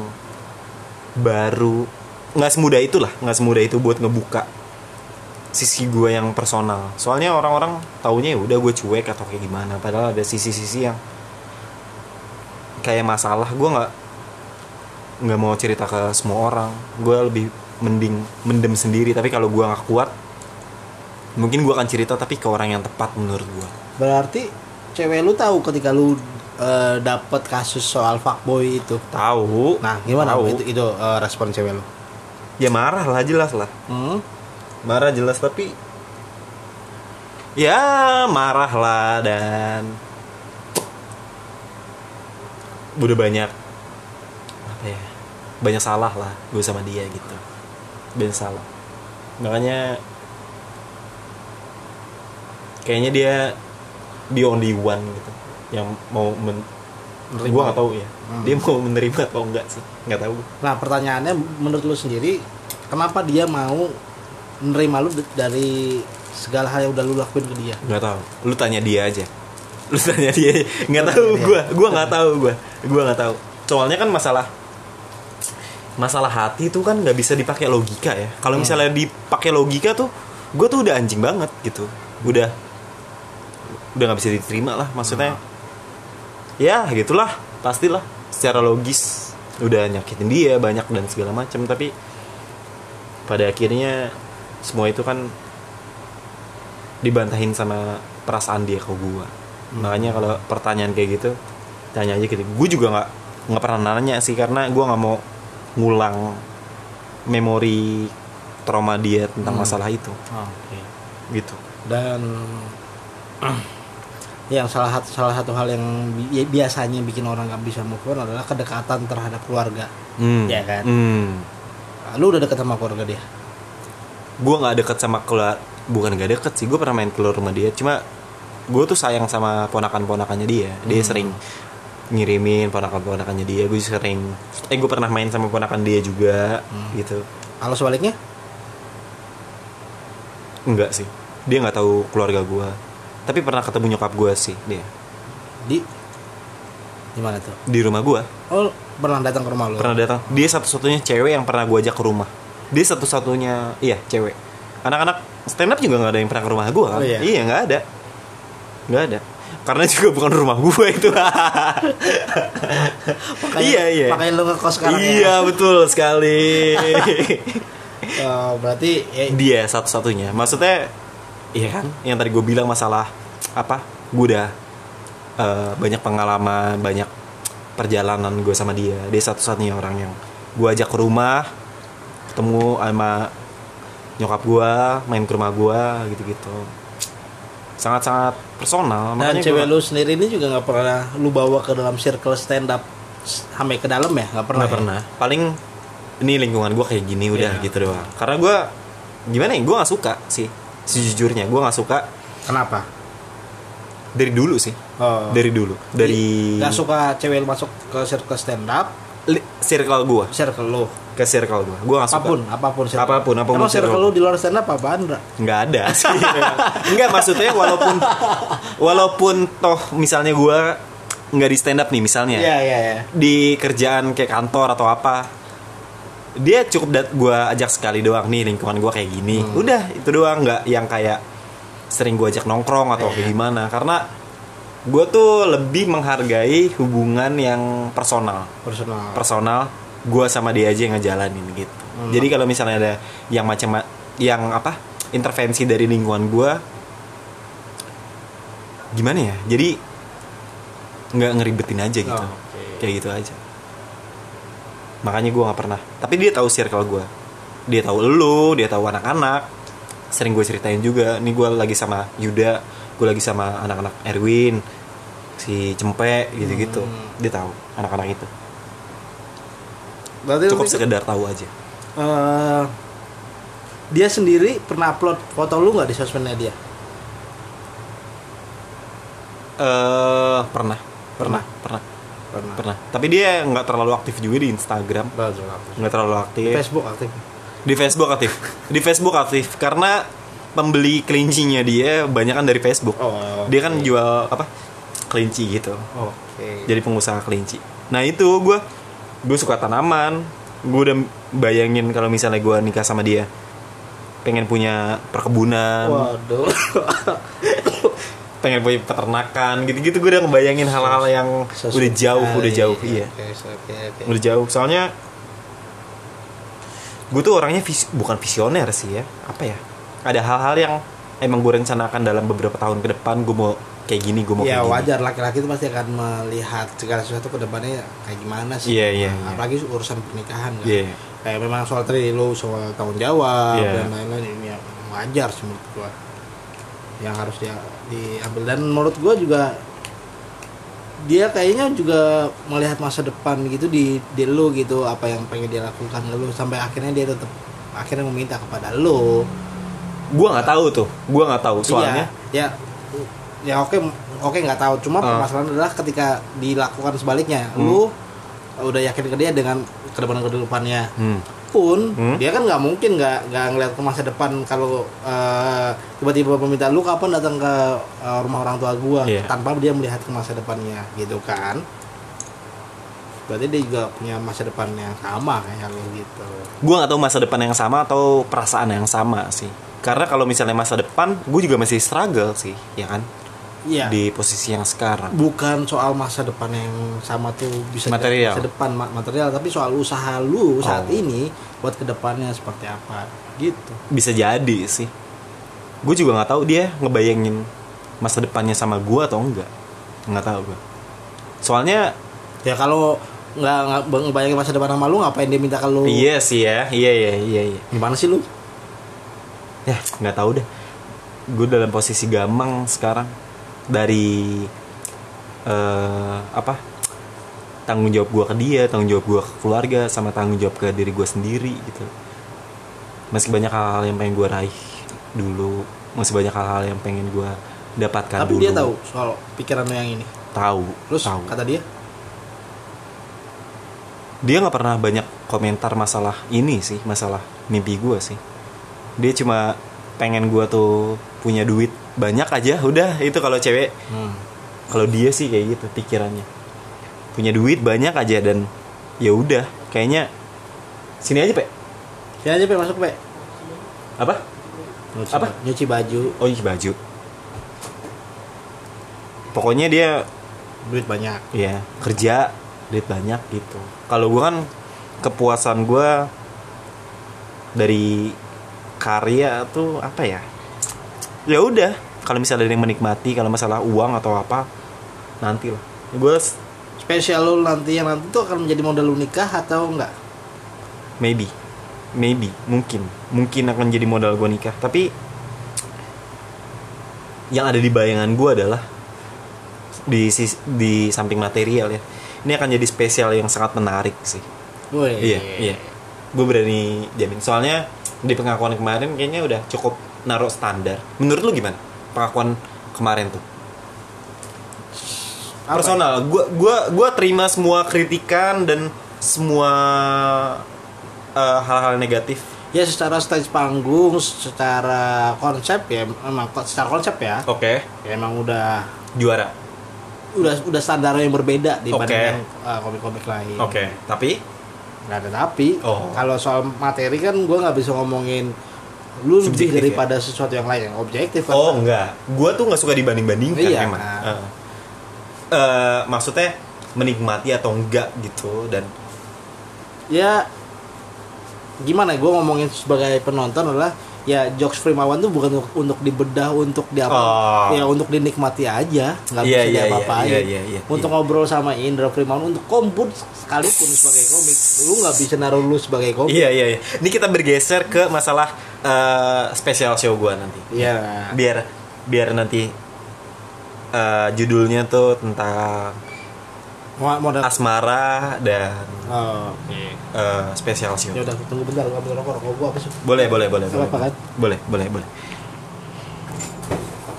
baru nggak semudah itulah nggak semudah itu buat ngebuka sisi gue yang personal. Soalnya orang-orang taunya ya udah gue cuek atau kayak gimana padahal ada sisi-sisi yang kayak masalah. Gue nggak nggak mau cerita ke semua orang. Gue lebih mending mendem sendiri. Tapi kalau gue nggak kuat mungkin gue akan cerita tapi ke orang yang tepat menurut gue berarti cewek lu tahu ketika lu eh, dapet kasus soal fuckboy itu? Tahu. Nah gimana tahu. itu itu eh, respon cewek lu ya marah lah jelas lah. Hmm? marah jelas tapi ya marah lah dan udah banyak apa ya banyak salah lah gue sama dia gitu. Banyak salah. Makanya kayaknya dia the only one gitu yang mau men Menerima. gue nggak tahu ya Hmm. dia mau menerima atau enggak sih? Nggak tahu. Nah pertanyaannya menurut lu sendiri kenapa dia mau menerima lu dari segala hal yang udah lu lakuin ke dia? Nggak tahu. Lu tanya dia aja. Lu tanya dia. [laughs] Nggak tahu gue gue nggak tahu gue gue nggak tahu. Soalnya kan masalah masalah hati itu kan nggak bisa dipakai logika ya. Kalau Hmm. misalnya dipakai logika tuh gue tuh udah anjing banget gitu. Udah udah nggak bisa diterima lah maksudnya ya gitulah. Pastilah. Secara logis. Udah nyakitin dia banyak dan segala macam tapi pada akhirnya semua itu kan dibantahin sama perasaan dia ke gua. Makanya kalau pertanyaan kayak gitu tanya aja gitu. Gue juga nggak nggak pernah nanya sih. Karena gua nggak mau ngulang memori trauma dia tentang Hmm. masalah itu. Oke. Gitu. Dan [clears throat] yang salah satu salah satu hal yang bi- biasanya bikin orang nggak bisa move on adalah kedekatan terhadap keluarga Hmm. Ya kan? Hmm. lu udah deket sama keluarga dia gue nggak deket sama keluar bukan nggak deket sih gue pernah main keluar rumah dia cuma gue tuh sayang sama ponakan ponakannya dia dia Hmm. sering ngirimin ponakan ponakannya dia gue sering eh gue pernah main sama ponakan dia juga Hmm. gitu kalau sebaliknya enggak sih dia nggak tahu keluarga gue tapi pernah ketemu nyokap gue sih dia. Di? Di mana tuh? Di rumah gue oh pernah datang ke rumah lu? Pernah datang. Dia satu-satunya cewek yang pernah gue ajak ke rumah. Dia satu-satunya iya cewek. Anak-anak stand up juga nggak ada yang pernah ke rumah gue kan? Oh, iya? iya nggak ada. Nggak ada. Karena juga bukan rumah gue itu. [laughs] Makanya- iya iya. makanya lu ngekos sekarang iya ya betul sekali. [laughs] Oh, berarti ya, dia satu-satunya. Maksudnya iya kan? Yang tadi gue bilang masalah apa gue udah eh, banyak pengalaman banyak perjalanan gue sama dia. Dia satu-satunya orang yang gue ajak ke rumah ketemu sama nyokap gue main ke rumah gue gitu-gitu. Sangat-sangat personal. Dan makanya cewek gua- lu sendiri ini juga nggak pernah lu bawa ke dalam circle stand up sampai ke dalam ya? Nggak pernah nggak ya? pernah. Paling ini lingkungan gue kayak gini udah Iya. gitu doang. Karena gue gimana ya gue nggak suka sih sejujurnya gue nggak suka Kenapa? dari dulu sih Oh. dari dulu dari Gak suka cewek masuk ke circle stand up, li- circle gue circle lu. ke circle gue gue nggak suka Apa pun, apa pun circle. Apa pun, apa pun Emang circle circle. lu di luar stand up apa Andra? nggak ada [laughs] sih nggak maksudnya walaupun walaupun toh misalnya gue nggak di stand up nih misalnya Iya, iya, iya. di kerjaan kayak kantor atau apa dia cukup dat gue ajak sekali doang nih lingkungan gue kayak gini Hmm. udah itu doang nggak yang kayak sering gue ajak nongkrong atau kayak gimana karena gue tuh lebih menghargai hubungan yang personal Personal. personal gue sama dia aja yang ngejalanin gitu Hmm. jadi kalau misalnya ada yang macam yang apa intervensi dari lingkungan gue gimana ya jadi nggak ngeribetin aja gitu Oh, oke. kayak gitu aja makanya gue nggak pernah. Tapi dia tahu circle gue dia tahu lu dia tahu anak-anak. Sering gue ceritain juga nih gue lagi sama Yuda gue lagi sama anak-anak Erwin si Cempe gitu-gitu. Hmm. dia tahu anak-anak itu. Berarti cukup sekedar tahu aja. Eh, dia sendiri pernah upload foto lu nggak di sosmednya dia? eh pernah pernah. Pernah? pernah Pernah. pernah. Tapi dia nggak terlalu aktif juga di Instagram. Nggak terlalu Di aktif. Facebook aktif. di Facebook aktif. Di Facebook aktif. Karena pembeli kelincinya dia banyak kan dari Facebook. Oh. dia kan jual apa? Kelinci gitu. Oke. jadi pengusaha kelinci. Nah itu gue gue suka tanaman. Gue udah bayangin kalau misalnya gue nikah sama dia pengen punya perkebunan. Waduh. [laughs] pengen punya peternakan gitu-gitu gue udah ngebayangin hal-hal yang udah jauh udah jauh iya Oke, oke, oke. udah jauh soalnya gue tuh orangnya vis- bukan visioner sih ya apa ya ada hal-hal yang emang gue rencanakan dalam beberapa tahun ke depan gue mau kayak gini gue mau Ya kayak gini wajar laki-laki itu pasti akan melihat segala sesuatu ke depannya kayak gimana sih. Iya, iya, Nah, iya. Apalagi urusan pernikahan kan. Iya. Kayak memang soal tadi lu soal tahun jawab Iya. dan lain-lain ini ya wajar sih menurut gua. Yang harus dia diambil dan menurut gua juga dia kayaknya juga melihat masa depan gitu di di lu gitu apa yang pengen dia lakukan lu sampai akhirnya dia tetap akhirnya meminta kepada lu gue nggak tahu tuh gue nggak tahu soalnya Iya, ya ya oke oke nggak tahu cuma Ah. permasalahan adalah ketika dilakukan sebaliknya Hmm. lu udah yakin ke dia dengan ke depan ke depannya hmm. Pun Hmm. dia kan nggak mungkin nggak nggak ngeliat ke masa depan kalau eh, tiba-tiba meminta lu kapan datang ke eh, rumah orang tua gua? Iya. tanpa dia melihat ke masa depannya gitu kan. Berarti dia juga punya masa depan yang sama kayak gitu. Gue nggak tahu masa depan yang sama atau perasaan yang sama sih. Karena kalau misalnya masa depan gue juga masih struggle sih ya kan iya. di posisi yang sekarang. Bukan soal masa depan yang sama tuh bisa Material. masa depan ma- material tapi soal usaha lu saat Oh. ini buat ke depannya seperti apa gitu. Bisa jadi sih. Gue juga nggak tahu dia ngebayangin masa depannya sama gue atau enggak. Nggak tahu gue soalnya ya kalau nggak nggak ngebayangin masa depan sama lu ngapain dia minta ke lu? Iya sih ya iya iya iya iya. Gimana sih lu? Ya nggak tahu deh. Gue dalam posisi gamang sekarang dari eh apa tanggung jawab gue ke dia tanggung jawab gue ke keluarga sama tanggung jawab ke diri gue sendiri gitu. Masih banyak hal-hal yang pengen gue raih dulu. Masih banyak hal-hal yang pengen gue dapatkan tapi dulu. dia tahu soal pikiran yang ini? Tahu terus tahu. kata dia? Dia nggak pernah banyak komentar masalah ini sih masalah mimpi gue sih. Dia cuma pengen gue tuh punya duit banyak aja udah itu kalau cewek. Hmm. kalau dia sih kayak gitu pikirannya. Punya duit banyak aja dan ya udah kayaknya sini aja pe. Ya aja pe masuk pe. Apa? Nyuci, Apa? nyuci baju. Oh iya baju. Pokoknya dia duit banyak. Ya kerja duit banyak gitu. Kalau gue kan kepuasan gue dari karya tuh apa ya ya udah kalau misalnya ada yang menikmati kalau masalah uang atau apa nanti lah. Gue spesial lu nanti yang nanti tuh akan menjadi modal lu nikah atau enggak? Maybe. Maybe. Mungkin. Mungkin akan jadi modal gue nikah. Tapi yang ada di bayangan gue adalah di sis- di samping material ya. Ini akan jadi spesial yang sangat menarik sih. Woi. Iya, iya. gue berani jamin. Soalnya di pengakuan kemarin kayaknya udah cukup naruh standar. Menurut lu gimana? Pengakuan kemarin tuh? Apa? Personal. Gue gua gua terima semua kritikan dan semua eh, hal-hal negatif. Ya secara stage panggung secara konsep ya memang ko- secara konsep ya. Oke. Ya emang udah juara? Udah udah standar yang berbeda dibanding Oke. uh, komik-komik lain. Oke. Tapi? Nggak ada tapi. Oh. kalau soal materi kan gue nggak bisa ngomongin lu lebih ya? daripada sesuatu yang lain yang objektif kan. oh enggak gue tuh nggak suka dibanding bandingkan Iya. memang Eh. Eh, maksudnya menikmati atau enggak gitu dan ya gimana gue ngomongin sebagai penonton adalah ya jokes Primawan tuh bukan untuk, untuk dibedah untuk di apa Oh. ya untuk dinikmati aja nggak bisa iya, diapa-apain iya, iya, iya, untuk iya. ngobrol sama Indra Primawan untuk komput sekalipun sebagai komik lu nggak bisa naruh lu sebagai komik Iya iya iya. Ini kita bergeser ke masalah eh, spesial show gua nanti. Iya. Biar biar nanti eh, judulnya tuh tentang Mo- modal asmara dan oh, oke eh, spesial show. ya udah tunggu bentar gua ambil rokok rokok gua apa sih Boleh boleh boleh Nggak boleh. kan? Boleh boleh boleh.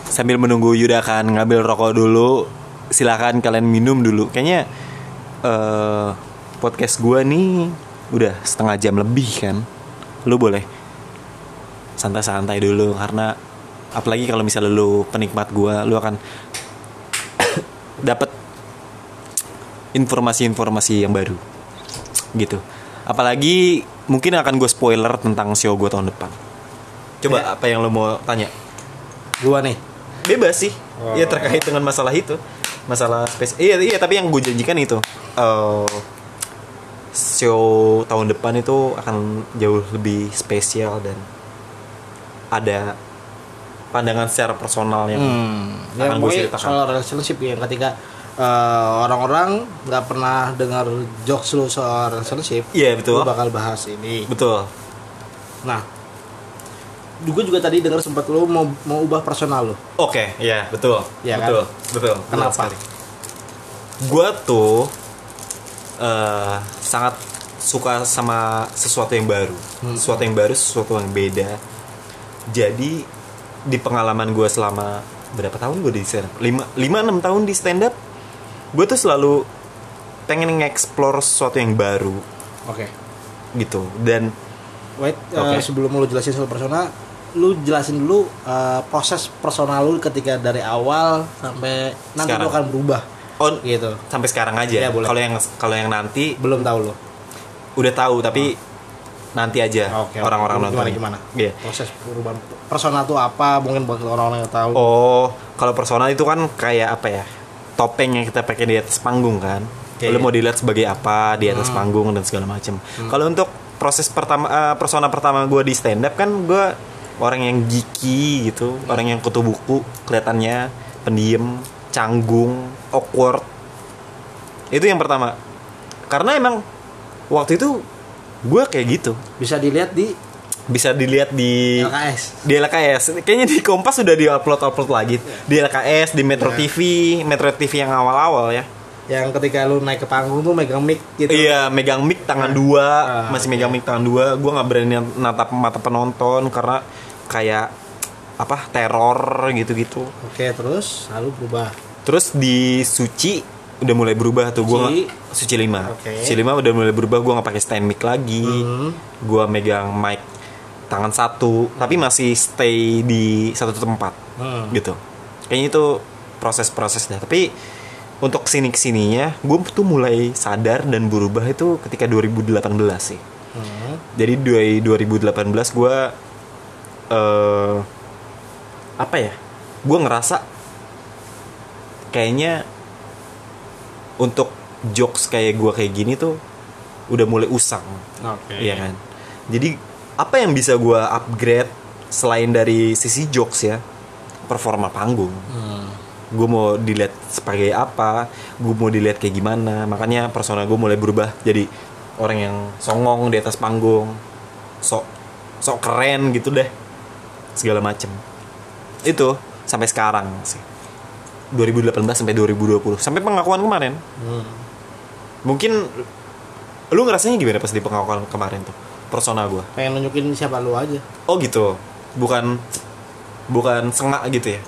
Sambil menunggu Yuda akan ngambil rokok dulu, silakan kalian minum dulu. Kayaknya eh, podcast gua nih udah setengah jam lebih kan. Lu boleh santai-santai dulu karena apalagi kalau misalnya lu penikmat gua, lu akan [coughs] dapat informasi-informasi yang baru gitu. Apalagi mungkin akan gue spoiler tentang show gue tahun depan. Coba Ya. apa yang lo mau tanya? gua nih Bebas sih. Oh. Ya terkait dengan masalah itu. Masalah space. Iya iya tapi yang gue janjikan itu eh, show tahun depan itu akan jauh lebih spesial dan ada pandangan secara personal yang Hmm, akan yang gue ceritakan. soal relationship ya ketika eh, orang-orang nggak pernah dengar jokes lu soal relationship, Iya betul. lu bakal bahas ini. Betul. Nah, juga juga tadi dengar sempat lu mau mau ubah personal lu. Oke, iya betul, Iya kan? betul, betul. betul Kenapa? Gua tuh eh, sangat suka sama sesuatu yang baru, Hmm. sesuatu yang baru, sesuatu yang beda. Jadi di pengalaman gue selama berapa tahun gue di stand up? Lima, lima enam tahun di stand up, gue tuh selalu pengen nge-explore sesuatu yang baru Oke. gitu. Dan Wait, eh, Oke. sebelum lu jelasin soal persona, lu jelasin dulu eh, proses personal lu ketika dari awal sampai nanti Sekarang. lu akan berubah on gitu. sampai sekarang aja. Boleh. Kalau yang kalau yang nanti Belum tahu lu. udah tahu tapi nanti aja orang-orang Gimana, nonton gimana? Iya. Proses perubahan persona tuh apa? Mungkin buat orang-orang yang tahu. Oh, kalau personal itu kan kayak apa ya? Topeng yang kita pakai di atas panggung kan. Lu mau dilihat sebagai apa di atas Hmm. panggung dan segala macam. Kalau untuk proses pertama eh, persona pertama gue di stand up kan gue orang yang geeky gitu, orang yang kutu buku, kelihatannya pendiam, canggung, awkward. Itu yang pertama. Karena emang waktu itu gue kayak gitu. Bisa dilihat di Bisa dilihat di LKS. di LKS kayaknya di Kompas sudah di upload upload lagi di LKS di Metro Iya. TV Metro TV yang awal-awal ya Yang ketika lu naik ke panggung tuh megang mic gitu. iya megang mic tangan dua Ah, masih oke. megang mic tangan dua gue nggak berani natap mata penonton karena kayak apa teror gitu-gitu Oke, terus lalu berubah. terus di Suci udah mulai berubah tuh gue Suci. Suci 5 Oke. Suci 5 udah mulai berubah gue nggak pakai stand mic lagi Hmm. gue megang mic tangan satu tapi masih stay di satu tempat Hmm. gitu kayaknya itu proses-prosesnya tapi untuk ke sini ke sininya gue tuh mulai sadar dan berubah itu ketika 2018 sih Hmm. jadi dari 2018 gue eh apa ya gue ngerasa kayaknya untuk jokes kayak gue kayak gini tuh udah mulai usang Oke. Iya kan. Jadi apa yang bisa gue upgrade selain dari sisi jokes ya, performa panggung. Hmm. Gue mau dilihat sebagai apa, gue mau dilihat kayak gimana. Makanya persona gue mulai berubah jadi orang yang songong di atas panggung, sok sok keren gitu deh, segala macem. Itu sampai sekarang sih. 2018 sampai 2020 sampai pengakuan kemarin. Hmm. mungkin lu ngerasanya gimana pas di pengakuan kemarin tuh? Persona gue pengen nunjukin siapa lu aja. Oh gitu. Bukan bukan sengak gitu ya?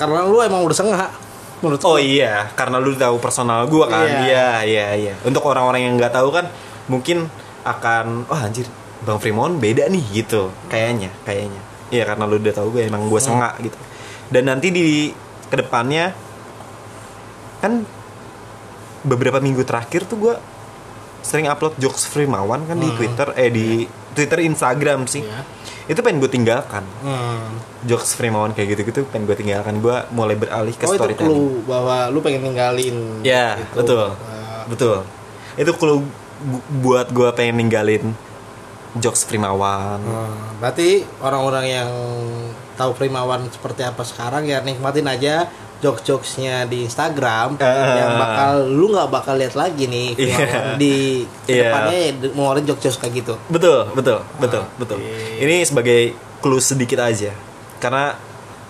Karena lu emang udah sengak menurut oh gua. iya. Karena lu tahu personal gue kan? Iya. iya iya iya. Untuk orang-orang yang nggak tahu kan mungkin akan wah anjir bang Fremon beda nih gitu. Kayaknya kayaknya. Iya karena lu udah tahu gue emang gue sengak gitu dan nanti di ke depannya kan beberapa minggu terakhir tuh gue sering upload jokes Frimawan kan di Hmm. Twitter eh di Twitter Instagram sih Iya. itu pengen gue tinggalkan Hmm. jokes Frimawan kayak gitu-gitu pengen gue tinggalkan gue mulai beralih ke oh itu storytelling clue bahwa lu pengen ninggalin Ya, gitu. betul. Uh, Betul. Itu kalau bu- buat gue pengen ninggalin jokes Primawan. hmm, berarti orang-orang yang tahu Primawan seperti apa sekarang ya nikmatin aja jokes-jokesnya di Instagram Ah. yang bakal lu nggak bakal lihat lagi nih Iya. di Iya. depannya ya ngeluarin jokes-jokes kayak gitu Betul, betul, betul, Oke. betul. Ini sebagai clue sedikit aja. Karena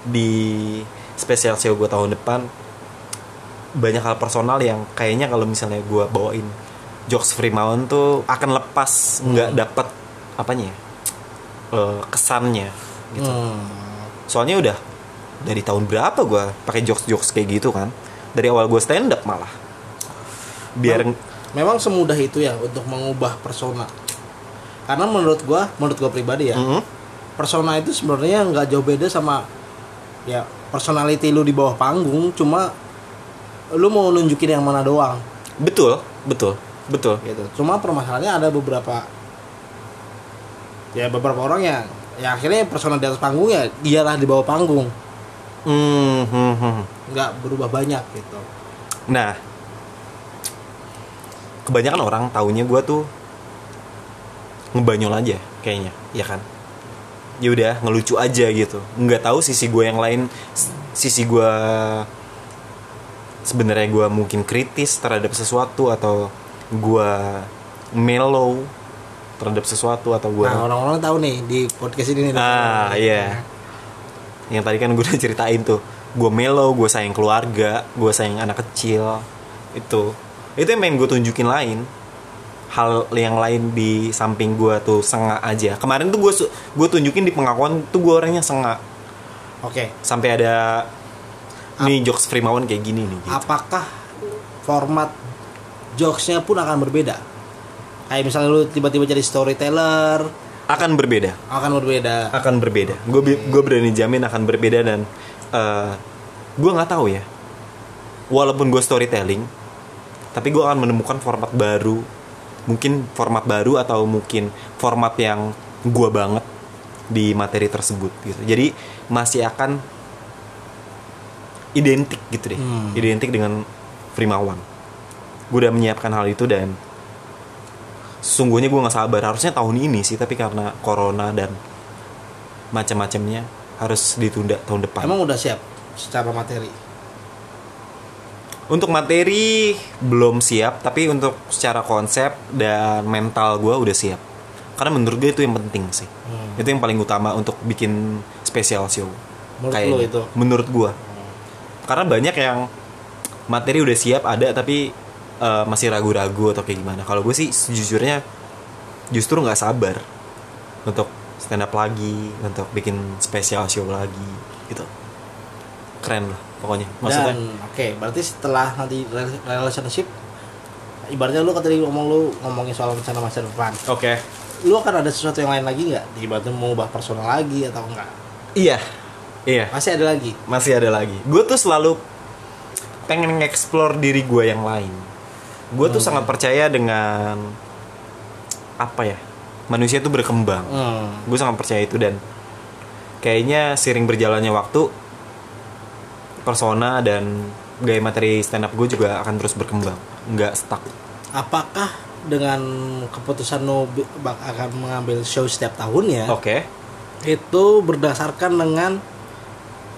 di special show gue tahun depan banyak hal personal yang kayaknya kalau misalnya gue bawain jokes Primawan tuh akan lepas nggak dapet apanya ya? Eh, kesannya gitu. Hmm. soalnya udah dari tahun berapa gue pakai jokes jokes kayak gitu kan? Dari awal gue stand up malah. Biar memang semudah itu ya untuk mengubah persona. Karena menurut gua menurut gua pribadi ya Mhm. persona itu sebenarnya nggak jauh beda sama ya personality lu di bawah panggung. Cuma lu mau nunjukin yang mana doang. Betul betul betul. Gitu. Cuma permasalahannya ada beberapa ya beberapa orang yang ya akhirnya persona di atas panggung ya dialah di bawah panggung. Hmm, hmm, hmm. nggak berubah banyak gitu. Nah kebanyakan orang taunya gue tuh ngebanyol aja kayaknya ya kan? Ya udah ngelucu aja gitu. Nggak tahu sisi gue yang lain sisi gue sebenarnya gue mungkin kritis terhadap sesuatu atau gue mellow terhadap sesuatu atau gue nah orang-orang tahu nih di podcast ini nih. Ah, iya. yang tadi kan gue udah ceritain tuh. Gue mellow gue sayang keluarga gue sayang anak kecil. Itu. Itu yang pengen gue tunjukin lain. Hal yang lain di samping gue tuh sengak aja. Kemarin tuh gue gue tunjukin di pengakuan tuh gue orangnya sengak. Oke. Sampai ada nih jokes Frimawan kayak gini nih gitu. apakah format jokesnya pun akan berbeda kayak misalnya lu tiba-tiba jadi storyteller. Akan berbeda. Akan berbeda. Akan berbeda. Gue gue berani jamin akan berbeda dan eh gue nggak tahu ya. Walaupun gue storytelling tapi gue akan menemukan format baru. Mungkin format baru atau mungkin format yang gue banget di materi tersebut gitu. Jadi masih akan identik gitu deh. Hmm. identik dengan Frimawan gue udah menyiapkan hal itu dan sesungguhnya gue nggak sabar harusnya tahun ini sih tapi karena corona dan macam-macamnya harus ditunda tahun depan emang udah siap secara materi untuk materi belum siap tapi untuk secara konsep dan mental gue udah siap karena menurut gue itu yang penting sih Hmm. itu yang paling utama untuk bikin special show Menurut Kayaknya. itu? menurut gue karena banyak yang materi udah siap ada tapi eh, masih ragu-ragu atau kayak gimana. Kalau gue sih sejujurnya justru nggak sabar untuk stand up lagi untuk bikin special show lagi gitu. Keren lah pokoknya. Maksudnya oke berarti setelah nanti rel- relationship ibaratnya lu kan tadi ngomong lu ngomongin soal rencana masa depan. Oke. Lu akan ada sesuatu yang lain lagi nggak? Ibaratnya mau ubah personal lagi atau enggak? Iya. Iya. Masih ada lagi? Masih ada lagi. Gue tuh selalu pengen nge-explore diri gue yang lain gue tuh sangat percaya dengan apa ya manusia tuh berkembang. Hmm. gue sangat percaya itu dan kayaknya sering berjalannya waktu persona dan gaya materi stand up gue juga akan terus berkembang nggak stuck. Apakah dengan keputusan bak- akan mengambil show setiap tahunnya oke. itu berdasarkan dengan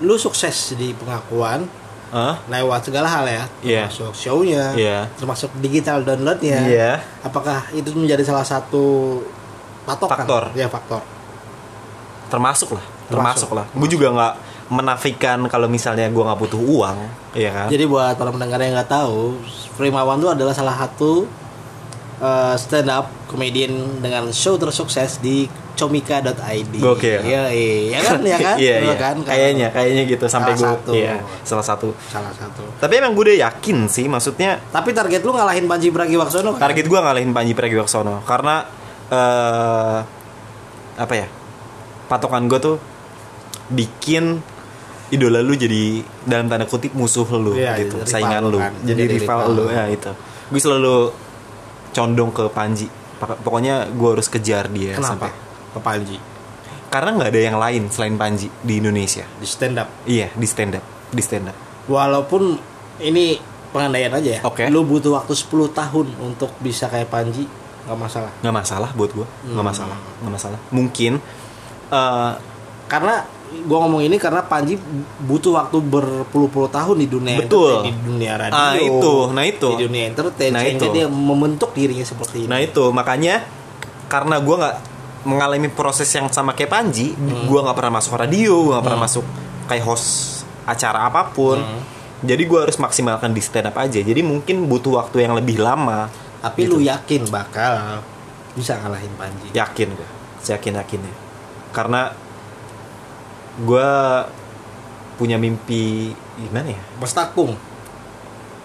lu sukses di pengakuan Hah? lewat segala hal ya Iya. termasuk show-nya Iya. termasuk digital downloadnya Iya. apakah itu menjadi salah satu patokan Faktor. ya faktor termasuk lah termasuk, Termasuk. lah gue juga nggak menafikan kalau misalnya gue nggak butuh uang ya kan jadi buat para pendengar yang nggak tahu Primawan itu adalah salah satu uh, stand up komedian dengan show tersukses di comika.id. Gokil. Iya, iya kan, ya kan? [laughs] iya, iya. kan? kayaknya kayaknya gitu sampai gue Salah satu. iya salah satu salah satu. tapi emang gue udah yakin sih maksudnya Tapi target lu ngalahin Panji Pragiwaksono kan? target gue ngalahin Panji Pragiwaksono karena eh apa ya patokan gue tuh bikin idola lu jadi dalam tanda kutip musuh lu Iya, gitu jadi saingan lu kan. jadi, Jadi rival, rival. lu ya itu gue selalu condong ke Panji pokoknya gue harus kejar dia Kenapa? sampai Ke Panji karena nggak ada yang lain selain Panji di Indonesia di stand up. iya di stand up di stand up Walaupun ini pengandaian aja ya. Oke. Lu butuh waktu 10 tahun untuk bisa kayak Panji, nggak masalah. nggak masalah buat gue Hmm. nggak masalah nggak masalah mungkin eh, Karena gua ngomong ini karena Panji butuh waktu berpuluh-puluh tahun di dunia Betul. di dunia radio. Ah, itu. Nah, itu. Di dunia entertain Nah, itu. dia membentuk dirinya seperti ini. Nah itu makanya karena gue nggak mengalami proses yang sama kayak Panji, Hmm. gue nggak pernah masuk radio, gue nggak pernah masuk kayak host acara apa pun. Hmm. Jadi gue harus maksimalkan di stand up aja. Jadi mungkin butuh waktu yang lebih lama. Tapi Gitu. lu yakin bakal bisa ngalahin Panji. Yakin gue, yakin yakinnya. Karena gue punya mimpi gimana ya? Mestakung.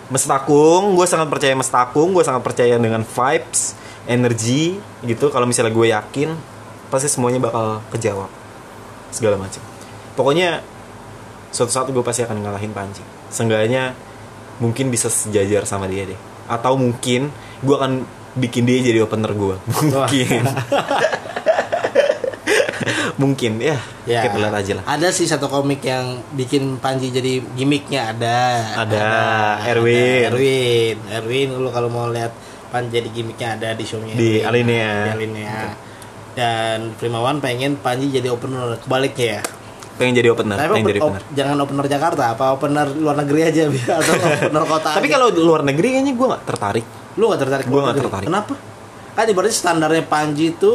Mestakung, gue sangat percaya Mestakung, gue sangat percaya dengan vibes, energi gitu. Kalau misalnya gue yakin, pasti semuanya bakal kejawab segala macam. Pokoknya suatu saat gue pasti akan ngalahin Panji. Seenggaknya mungkin bisa sejajar sama dia deh. Atau mungkin gue akan bikin dia jadi opener gue. Mungkin. [laughs] mungkin ya, Ya. kita lihat aja lah. Ada sih satu komik yang bikin Panji jadi gimmicknya ada. Ada, Erwin. Ada Erwin. Erwin lu kalau mau lihat Panji jadi gimmicknya ada di show-nya. Di. Alinea. Di Alinea. Dan Primawan pengen Panji jadi opener kebaliknya ya. Pengen jadi opener, Tapi pengen open- jadi op- opener. jangan opener Jakarta, apa opener luar negeri aja [laughs] biar atau [laughs] opener kota. Tapi kalau luar negeri kayaknya gue nggak tertarik. lu gak tertarik nggak negeri? tertarik. Kenapa? Kan ibaratnya standarnya Panji itu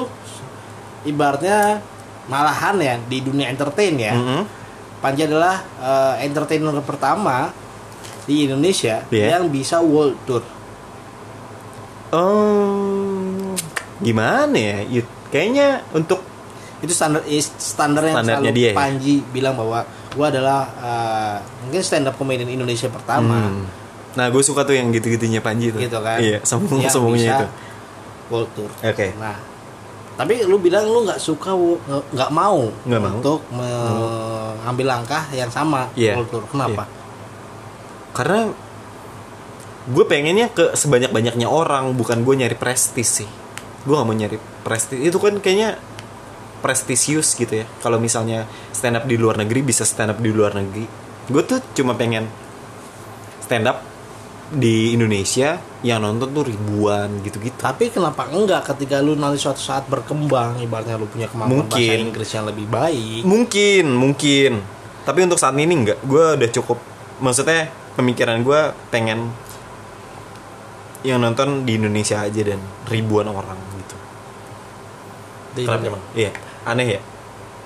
ibaratnya malahan ya di dunia entertain ya. Mhm. Panji adalah eh, entertainer pertama di Indonesia Iya. yang bisa world tour. Oh, gimana ya? Yud? Kayaknya untuk Itu standar standar yang Standarnya selalu dia ya? Panji bilang bahwa gua adalah eh, mungkin stand up comedian Indonesia pertama Hmm. Nah, gue suka tuh yang gitu-gitunya Panji tuh. gitu kan. Iya, sombong sombongnya itu. World tour. Oke. Nah, tapi lu bilang lu nggak suka nggak mau mau. untuk mengambil langkah yang sama world tour. Kenapa? Karena gue pengennya ke sebanyak-banyaknya orang, bukan gue nyari prestis sih. Gue gak mau nyari prestis. Itu kan kayaknya prestisius gitu ya. Kalau misalnya stand up di luar negeri bisa stand up di luar negeri. Gue tuh cuma pengen stand up di Indonesia yang nonton tuh ribuan gitu-gitu. Tapi kenapa enggak ketika lu nanti suatu saat berkembang ibaratnya lu punya kemampuan bahasa Mungkin. Inggris yang lebih baik. Mungkin, mungkin. Tapi untuk saat ini enggak. Gue udah cukup. Maksudnya pemikiran gue pengen yang nonton di Indonesia aja dan ribuan orang gitu. Di Kenapa emang? Iya, aneh ya.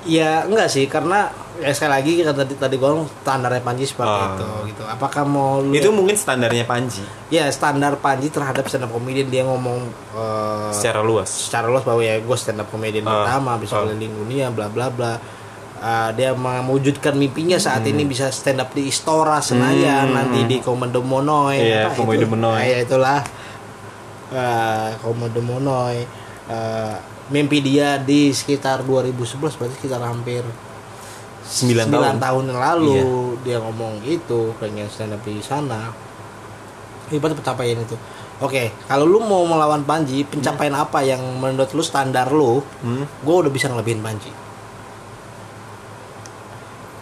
Ya enggak sih karena ya sekali lagi kan tadi tadi gue standarnya Panji seperti Ah. itu gitu. Apakah mau lu Itu mungkin standarnya Panji ya standar Panji terhadap stand up comedian dia ngomong eh, secara luas. secara luas bahwa ya gue stand up comedian Ah, pertama bisa ah. keliling dunia bla bla bla Ah, dia mewujudkan mimpinya saat ini bisa stand up di Istora Senayan Hmm. nanti di Komodo Monoy Iya, apa Komodo itu? Monoy. Ya itulah Ah, Komodo Monoy Ah, mimpi dia di sekitar 2011 berarti sekitar hampir 9 9 tahun. yang lalu Iya. dia ngomong itu pengen stand up di sana hebat pencapaian itu oke kalau lu mau melawan Panji pencapaian apa yang menurut lu standar lu Hmm. gue udah bisa ngelebihin Panji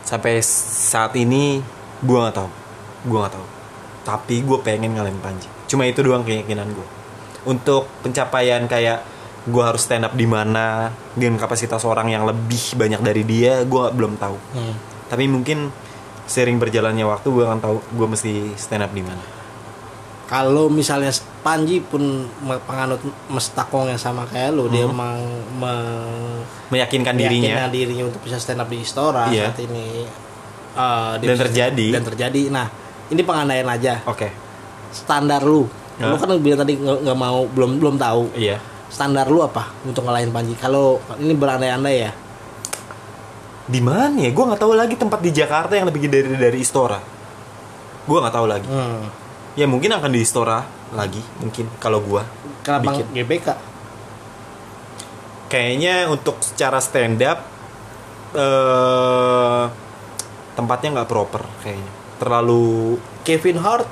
Sampai saat ini gue nggak tahu. Gue nggak tahu. Tapi gue pengen ngalahin Panji. Cuma itu doang keyakinan gue. Untuk pencapaian kayak gue harus stand up di mana dengan kapasitas orang yang lebih banyak dari dia, gue belum tahu. Hmm. Tapi mungkin sering berjalannya waktu gue akan tahu gue mesti stand up di mana. kalau misalnya Panji pun penganut mestakong yang sama kayak lu dia Hmm. emang me- Meyakinkan dirinya. meyakinkan dirinya untuk bisa stand up di Istora Iya. saat ini dia Dan bisa- terjadi. dan terjadi nah ini pengandaian aja Oke. standar lu lu Hah? kan bilang tadi nggak mau belum belum tahu Iya. standar lu apa untuk ngalahin Panji kalau ini berandai-andai ya Di mana ya? Gue nggak tahu lagi tempat di Jakarta yang lebih gede dari dari Istora. Gue nggak tahu lagi. hmm. Ya mungkin akan di Istora lagi, mungkin kalau gue. kenapa Bikin. GBK Kayaknya untuk secara stand up eh tempatnya nggak proper kayaknya. Terlalu Kevin Hart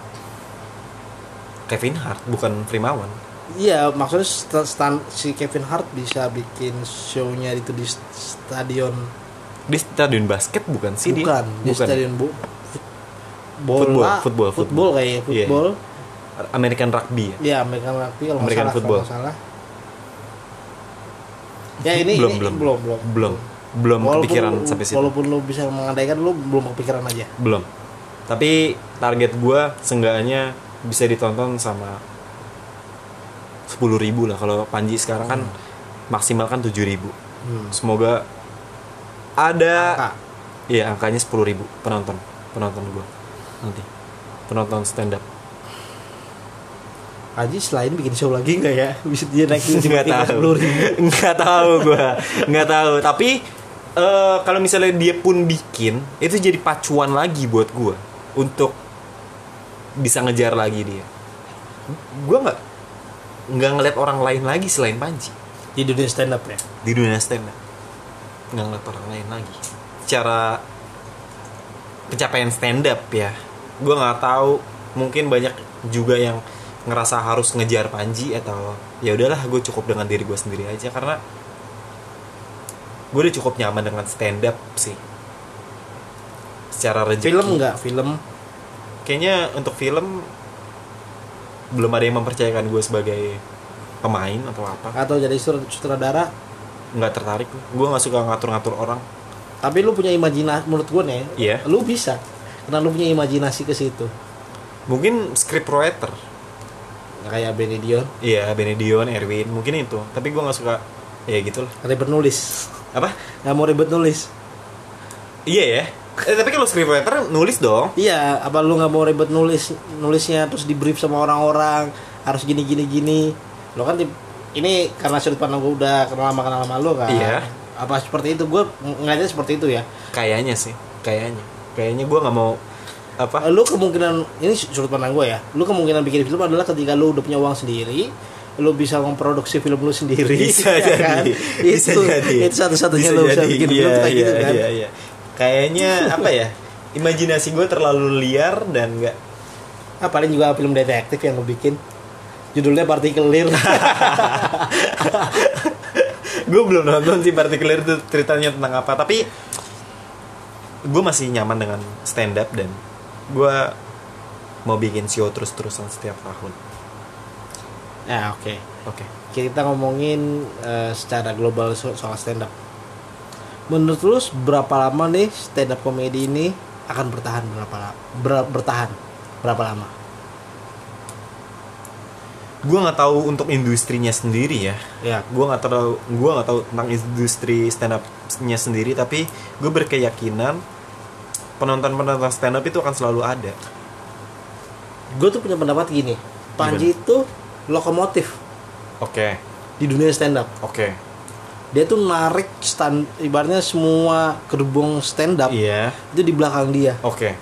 Kevin Hart bukan Primawan. Iya, maksudnya sta- stan- si Kevin Hart bisa bikin show-nya itu di stadion Di stadion basket bukan sih dia? bukan, di Bukan. stadion bu Football, bola, football, football kayaknya, Iya. football. American Rugby ya. Iya, American Rugby kalau American salah, football. kalau salah. Ya ini belum, ini- belum belum belum belum belum Walaupun kepikiran lu- sampai situ. Walaupun lu bisa mengandaikan lu belum kepikiran aja. Belum. Tapi target gua seenggaknya bisa ditonton sama 10.000 ribu lah kalau Panji sekarang kan maksimal kan 7.000 ribu. Hmm. Semoga ada Angka. Iya angkanya 10.000 ribu penonton penonton gua nanti penonton stand up. Haji selain bikin show lagi nggak ya? Bisa dia naik tiba-tiba tahu. 10.000. nggak tahu gue nggak tahu. Tapi eh, kalau misalnya dia pun bikin itu jadi pacuan lagi buat gue untuk bisa ngejar lagi dia. Gue nggak nggak ngeliat orang lain lagi selain Panji. Di dunia stand up ya. di dunia stand up nggak ngeliat orang lain lagi. Secara pencapaian stand up ya. Gue nggak tahu. Mungkin banyak juga yang ngerasa harus ngejar Panji atau ya udahlah gue cukup dengan diri gue sendiri aja. Karena gue udah cukup nyaman dengan stand up sih. Secara rezeki. Film nggak? Film. kayaknya untuk film belum ada yang mempercayakan gue sebagai pemain atau apa. Atau jadi sut- sutradara? Nggak tertarik. Gue nggak suka ngatur-ngatur orang. Tapi lu punya imajinasi menurut gue nih Iya. lu bisa. Karena lu punya imajinasi ke situ. Mungkin script writer kayak Benny Dion Iya, Benedion, Erwin, mungkin itu. Tapi gue nggak suka, ya gitu lah. ribet nulis Apa? nggak mau ribet nulis Iya ya. Eh, tapi kalau scriptwriter nulis dong. iya apa lu nggak mau ribet nulis nulisnya terus di brief sama orang-orang harus gini gini gini lo kan di- ini karena sudut pandang gue udah kenal lama kenal lama lu kan Iya. apa seperti itu gue ngeliatnya seperti itu ya Kayaknya sih, kayaknya. Kayaknya gue nggak mau apa? lu kemungkinan ini sudut pandang gue ya lu kemungkinan bikin film adalah ketika lu udah punya uang sendiri lu bisa memproduksi film lu sendiri [laughs] Bisa [laughs] ya kan? jadi, bisa itu jadi. itu satu-satunya lu bisa bikin Iya, film tuh kayak gitu iya, kan Iya, iya. Kayaknya [laughs] apa ya? Imajinasi gue terlalu liar dan nggak. ah, paling juga film detektif yang lu bikin judulnya partikelir gue belum nonton sih particular itu ceritanya tentang apa. Tapi gue masih nyaman dengan stand up dan gue mau bikin show terus-terusan setiap tahun. ya oke. Oke. kita ngomongin eh, secara global so- soal stand up menurut lu berapa lama nih stand up komedi ini akan bertahan berapa lama bertahan? Berapa lama? Gue nggak tahu untuk industrinya sendiri ya. Ya. Gue nggak tahu gue nggak tahu tentang industri stand up-nya sendiri tapi gue berkeyakinan penonton penonton stand up itu akan selalu ada. Gue tuh punya pendapat gini. Panji itu lokomotif. Oke. Di dunia stand up. Oke. Dia tuh narik stand ibaratnya semua gerbong stand up iya. itu di belakang dia. Oke.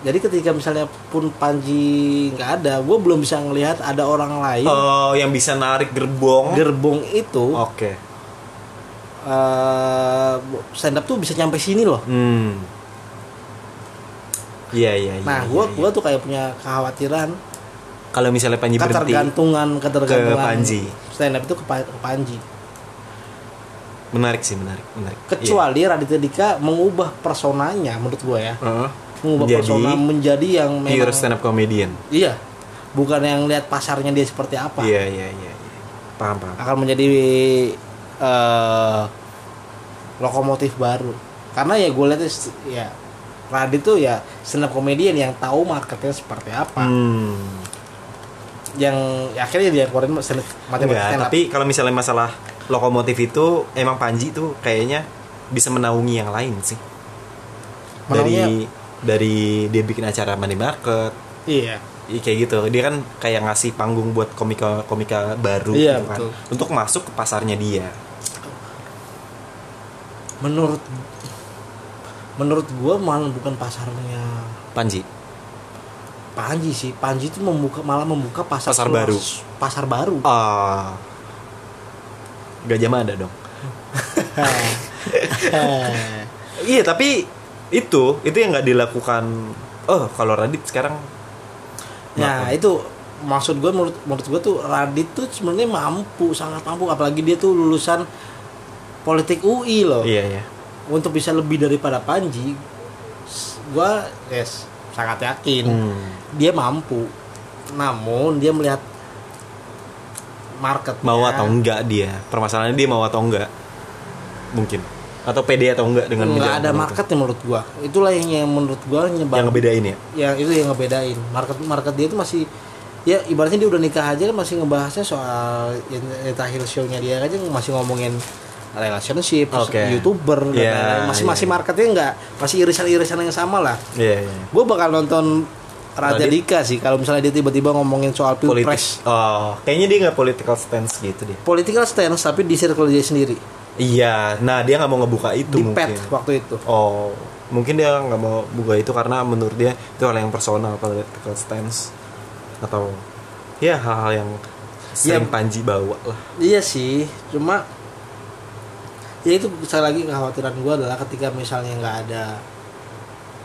Jadi ketika misalnya pun Panji nggak ada gue belum bisa ngelihat ada orang lain oh yang bisa narik gerbong. Gerbong itu oke eh, stand up tuh bisa nyampe sini loh hmm iya iya iya nah iya, gue iya. gua tuh kayak punya kekhawatiran kalau misalnya Panji berhenti ketergantungan ketergantungan Ke Panji. stand up itu ke, Pa- ke Panji menarik sih menarik menarik kecuali Raditya Dika mengubah personanya menurut gue ya Iya. Heeh. mengubah Jadi, persona menjadi yang memang pure stand up comedian iya bukan yang lihat pasarnya dia seperti apa iya iya iya iya. paham paham akan menjadi eh, lokomotif baru. Karena ya gue lihat ya Radit tuh ya stand up comedian yang tahu marketnya seperti apa. Hmm. yang ya akhirnya dia keluarin stand Enggak, tapi kalau misalnya masalah lokomotif itu emang Panji tuh kayaknya bisa menaungi yang lain sih. Dari dari dia bikin acara money market, iya. Iya, kayak gitu. Dia kan kayak ngasih panggung buat komika komika baru Iya, gitu kan. betul. untuk masuk ke pasarnya dia menurut menurut gua malah bukan pasarnya. Panji? Panji sih. Panji itu membuka malah membuka pasar Pasar luas. baru. pasar baru. Ah. Gajah Mada dong. [laughs] Iya tapi itu itu yang nggak dilakukan. Oh kalau Radit sekarang ya Kenapa? itu maksud gue menurut menurut gue tuh Radit tuh sebenarnya mampu sangat mampu. Apalagi dia tuh lulusan politik UI loh. Iya iya. Untuk bisa lebih daripada Panji gue yes sangat yakin. Hmm. dia mampu. Namun dia melihat market mau atau enggak dia? Permasalahannya dia mau atau enggak? Mungkin. Atau pede atau enggak dengan nggak menjalankan ada itu. marketnya menurut gua. Itulah yang, yang menurut gua nyebab yang ngebedain ya? Yang itu yang ngebedain. Market market dia itu masih ya ibaratnya dia udah nikah aja masih ngebahasnya soal yang yang terakhir show-nya dia aja masih ngomongin relationship Oke. youtuber dan Iya, lain-lain. masih iya. masih marketnya enggak masih irisan-irisan yang sama lah iya iya gue bakal nonton Raja Radit? Dika sih kalau misalnya dia tiba-tiba ngomongin soal pilpres oh kayaknya dia nggak political stance gitu deh political stance tapi di circle dia sendiri iya nah dia nggak mau ngebuka itu di mungkin pet waktu itu oh mungkin dia nggak mau buka itu karena menurut dia itu hal yang personal political stance atau ya hal-hal yang sering Ya. Panji bawa lah Iya sih, cuma ya itu sekali lagi kekhawatiran gue adalah ketika misalnya nggak ada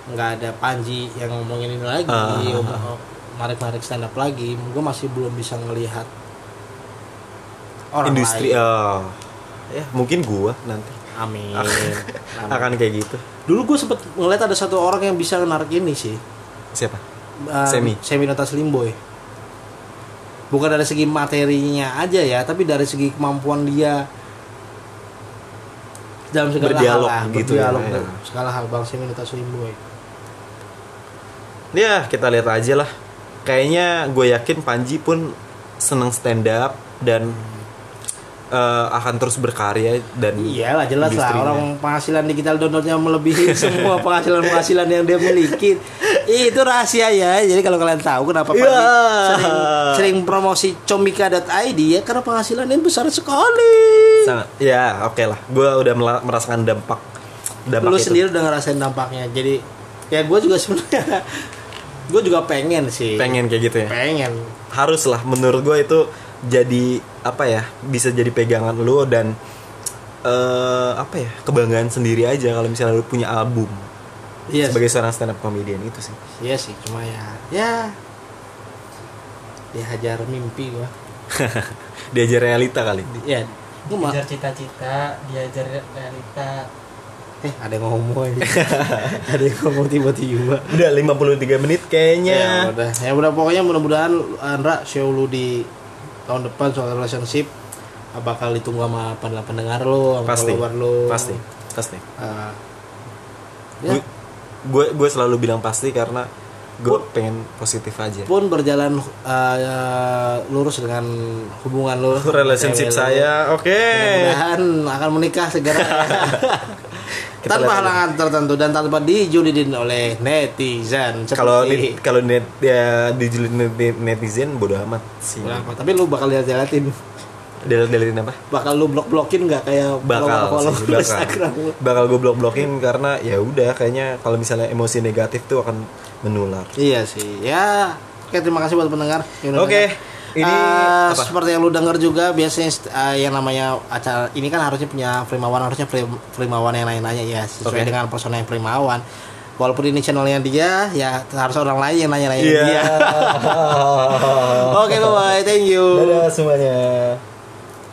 nggak ada Panji yang ngomongin ini lagi, Ah. narik-narik stand up lagi, gue masih belum bisa ngelihat orang industri lain. oh ya mungkin gua nanti Amin. akan, Amin. akan kayak gitu Dulu gue sempet ngeliat ada satu orang yang bisa narik ini sih, siapa uh, Semi. Semi Nota Slimboy. Bukan dari segi materinya aja ya, tapi dari segi kemampuan dia dalam segala Berdialog hal gitu berdialog ya, ya. dalam segala hal Bang Semi Nota Slimboy. ya kita lihat aja lah kayaknya gue yakin Panji pun seneng stand up dan eh, akan terus berkarya dan Iyalah jelas lah orang penghasilan digital downloadnya melebihi [laughs] semua penghasilan penghasilan yang dia miliki. Itu rahasia ya. Jadi kalau kalian tahu kenapa Ya. sering, sering promosi comika.id ya karena penghasilannya besar sekali. sangat ya oke lah gue udah merasakan dampak dampak lu itu. sendiri udah ngerasain dampaknya jadi ya gue juga sebenarnya gue juga pengen sih pengen kayak gitu ya pengen harus lah menurut gue itu jadi apa ya bisa jadi pegangan lu dan eh apa ya kebanggaan sendiri aja kalau misalnya lu punya album. Iya sebagai seorang stand up comedian itu sih. Iya sih cuma ya ya dihajar mimpi gue [laughs] diajar realita kali. Ya gue mah Diajar cita-cita, diajar realita. eh ada yang ngomong aja. [laughs] Ada yang ngomong tiba-tiba. Udah 53 menit ya kayaknya udah. Ya udah pokoknya mudah-mudahan Andra show lu di tahun depan soal relationship bakal ditunggu sama pendengar pendengar lu sama pasti. follower lu. Pasti. Pasti. Eh, ya, gue gue selalu bilang pasti karena gue pengen positif aja. pun berjalan uh, lurus dengan hubungan lo [laughs] relationship saya oke. Mudah-mudahan akan menikah segera [laughs] Kita tanpa halangan tertentu dan tanpa dijulidin oleh netizen. Kalau net- kalau net ya dijulid net- netizen bodo amat sih. Berapa? tapi lu bakal lihat liatin Del deletin apa? Bakal lu blok blokin nggak kayak bakal follow follow bakal. [laughs] Instagram lu? Bakal gue blok blokin karena ya udah kayaknya kalau misalnya emosi negatif tuh akan menular. Iya sih. Ya oke terima kasih buat pendengar. Oke, dengar. Ini apa? seperti yang lu dengar juga biasanya eh, yang namanya acara ini kan harusnya punya primawan harusnya Prim- primawan yang lain-nanya ya sesuai Oke. dengan persona yang primawan walaupun ini channelnya dia ya harus orang lain yang nanya-nanya Iya. dia [laughs] oke bye thank you dadah semuanya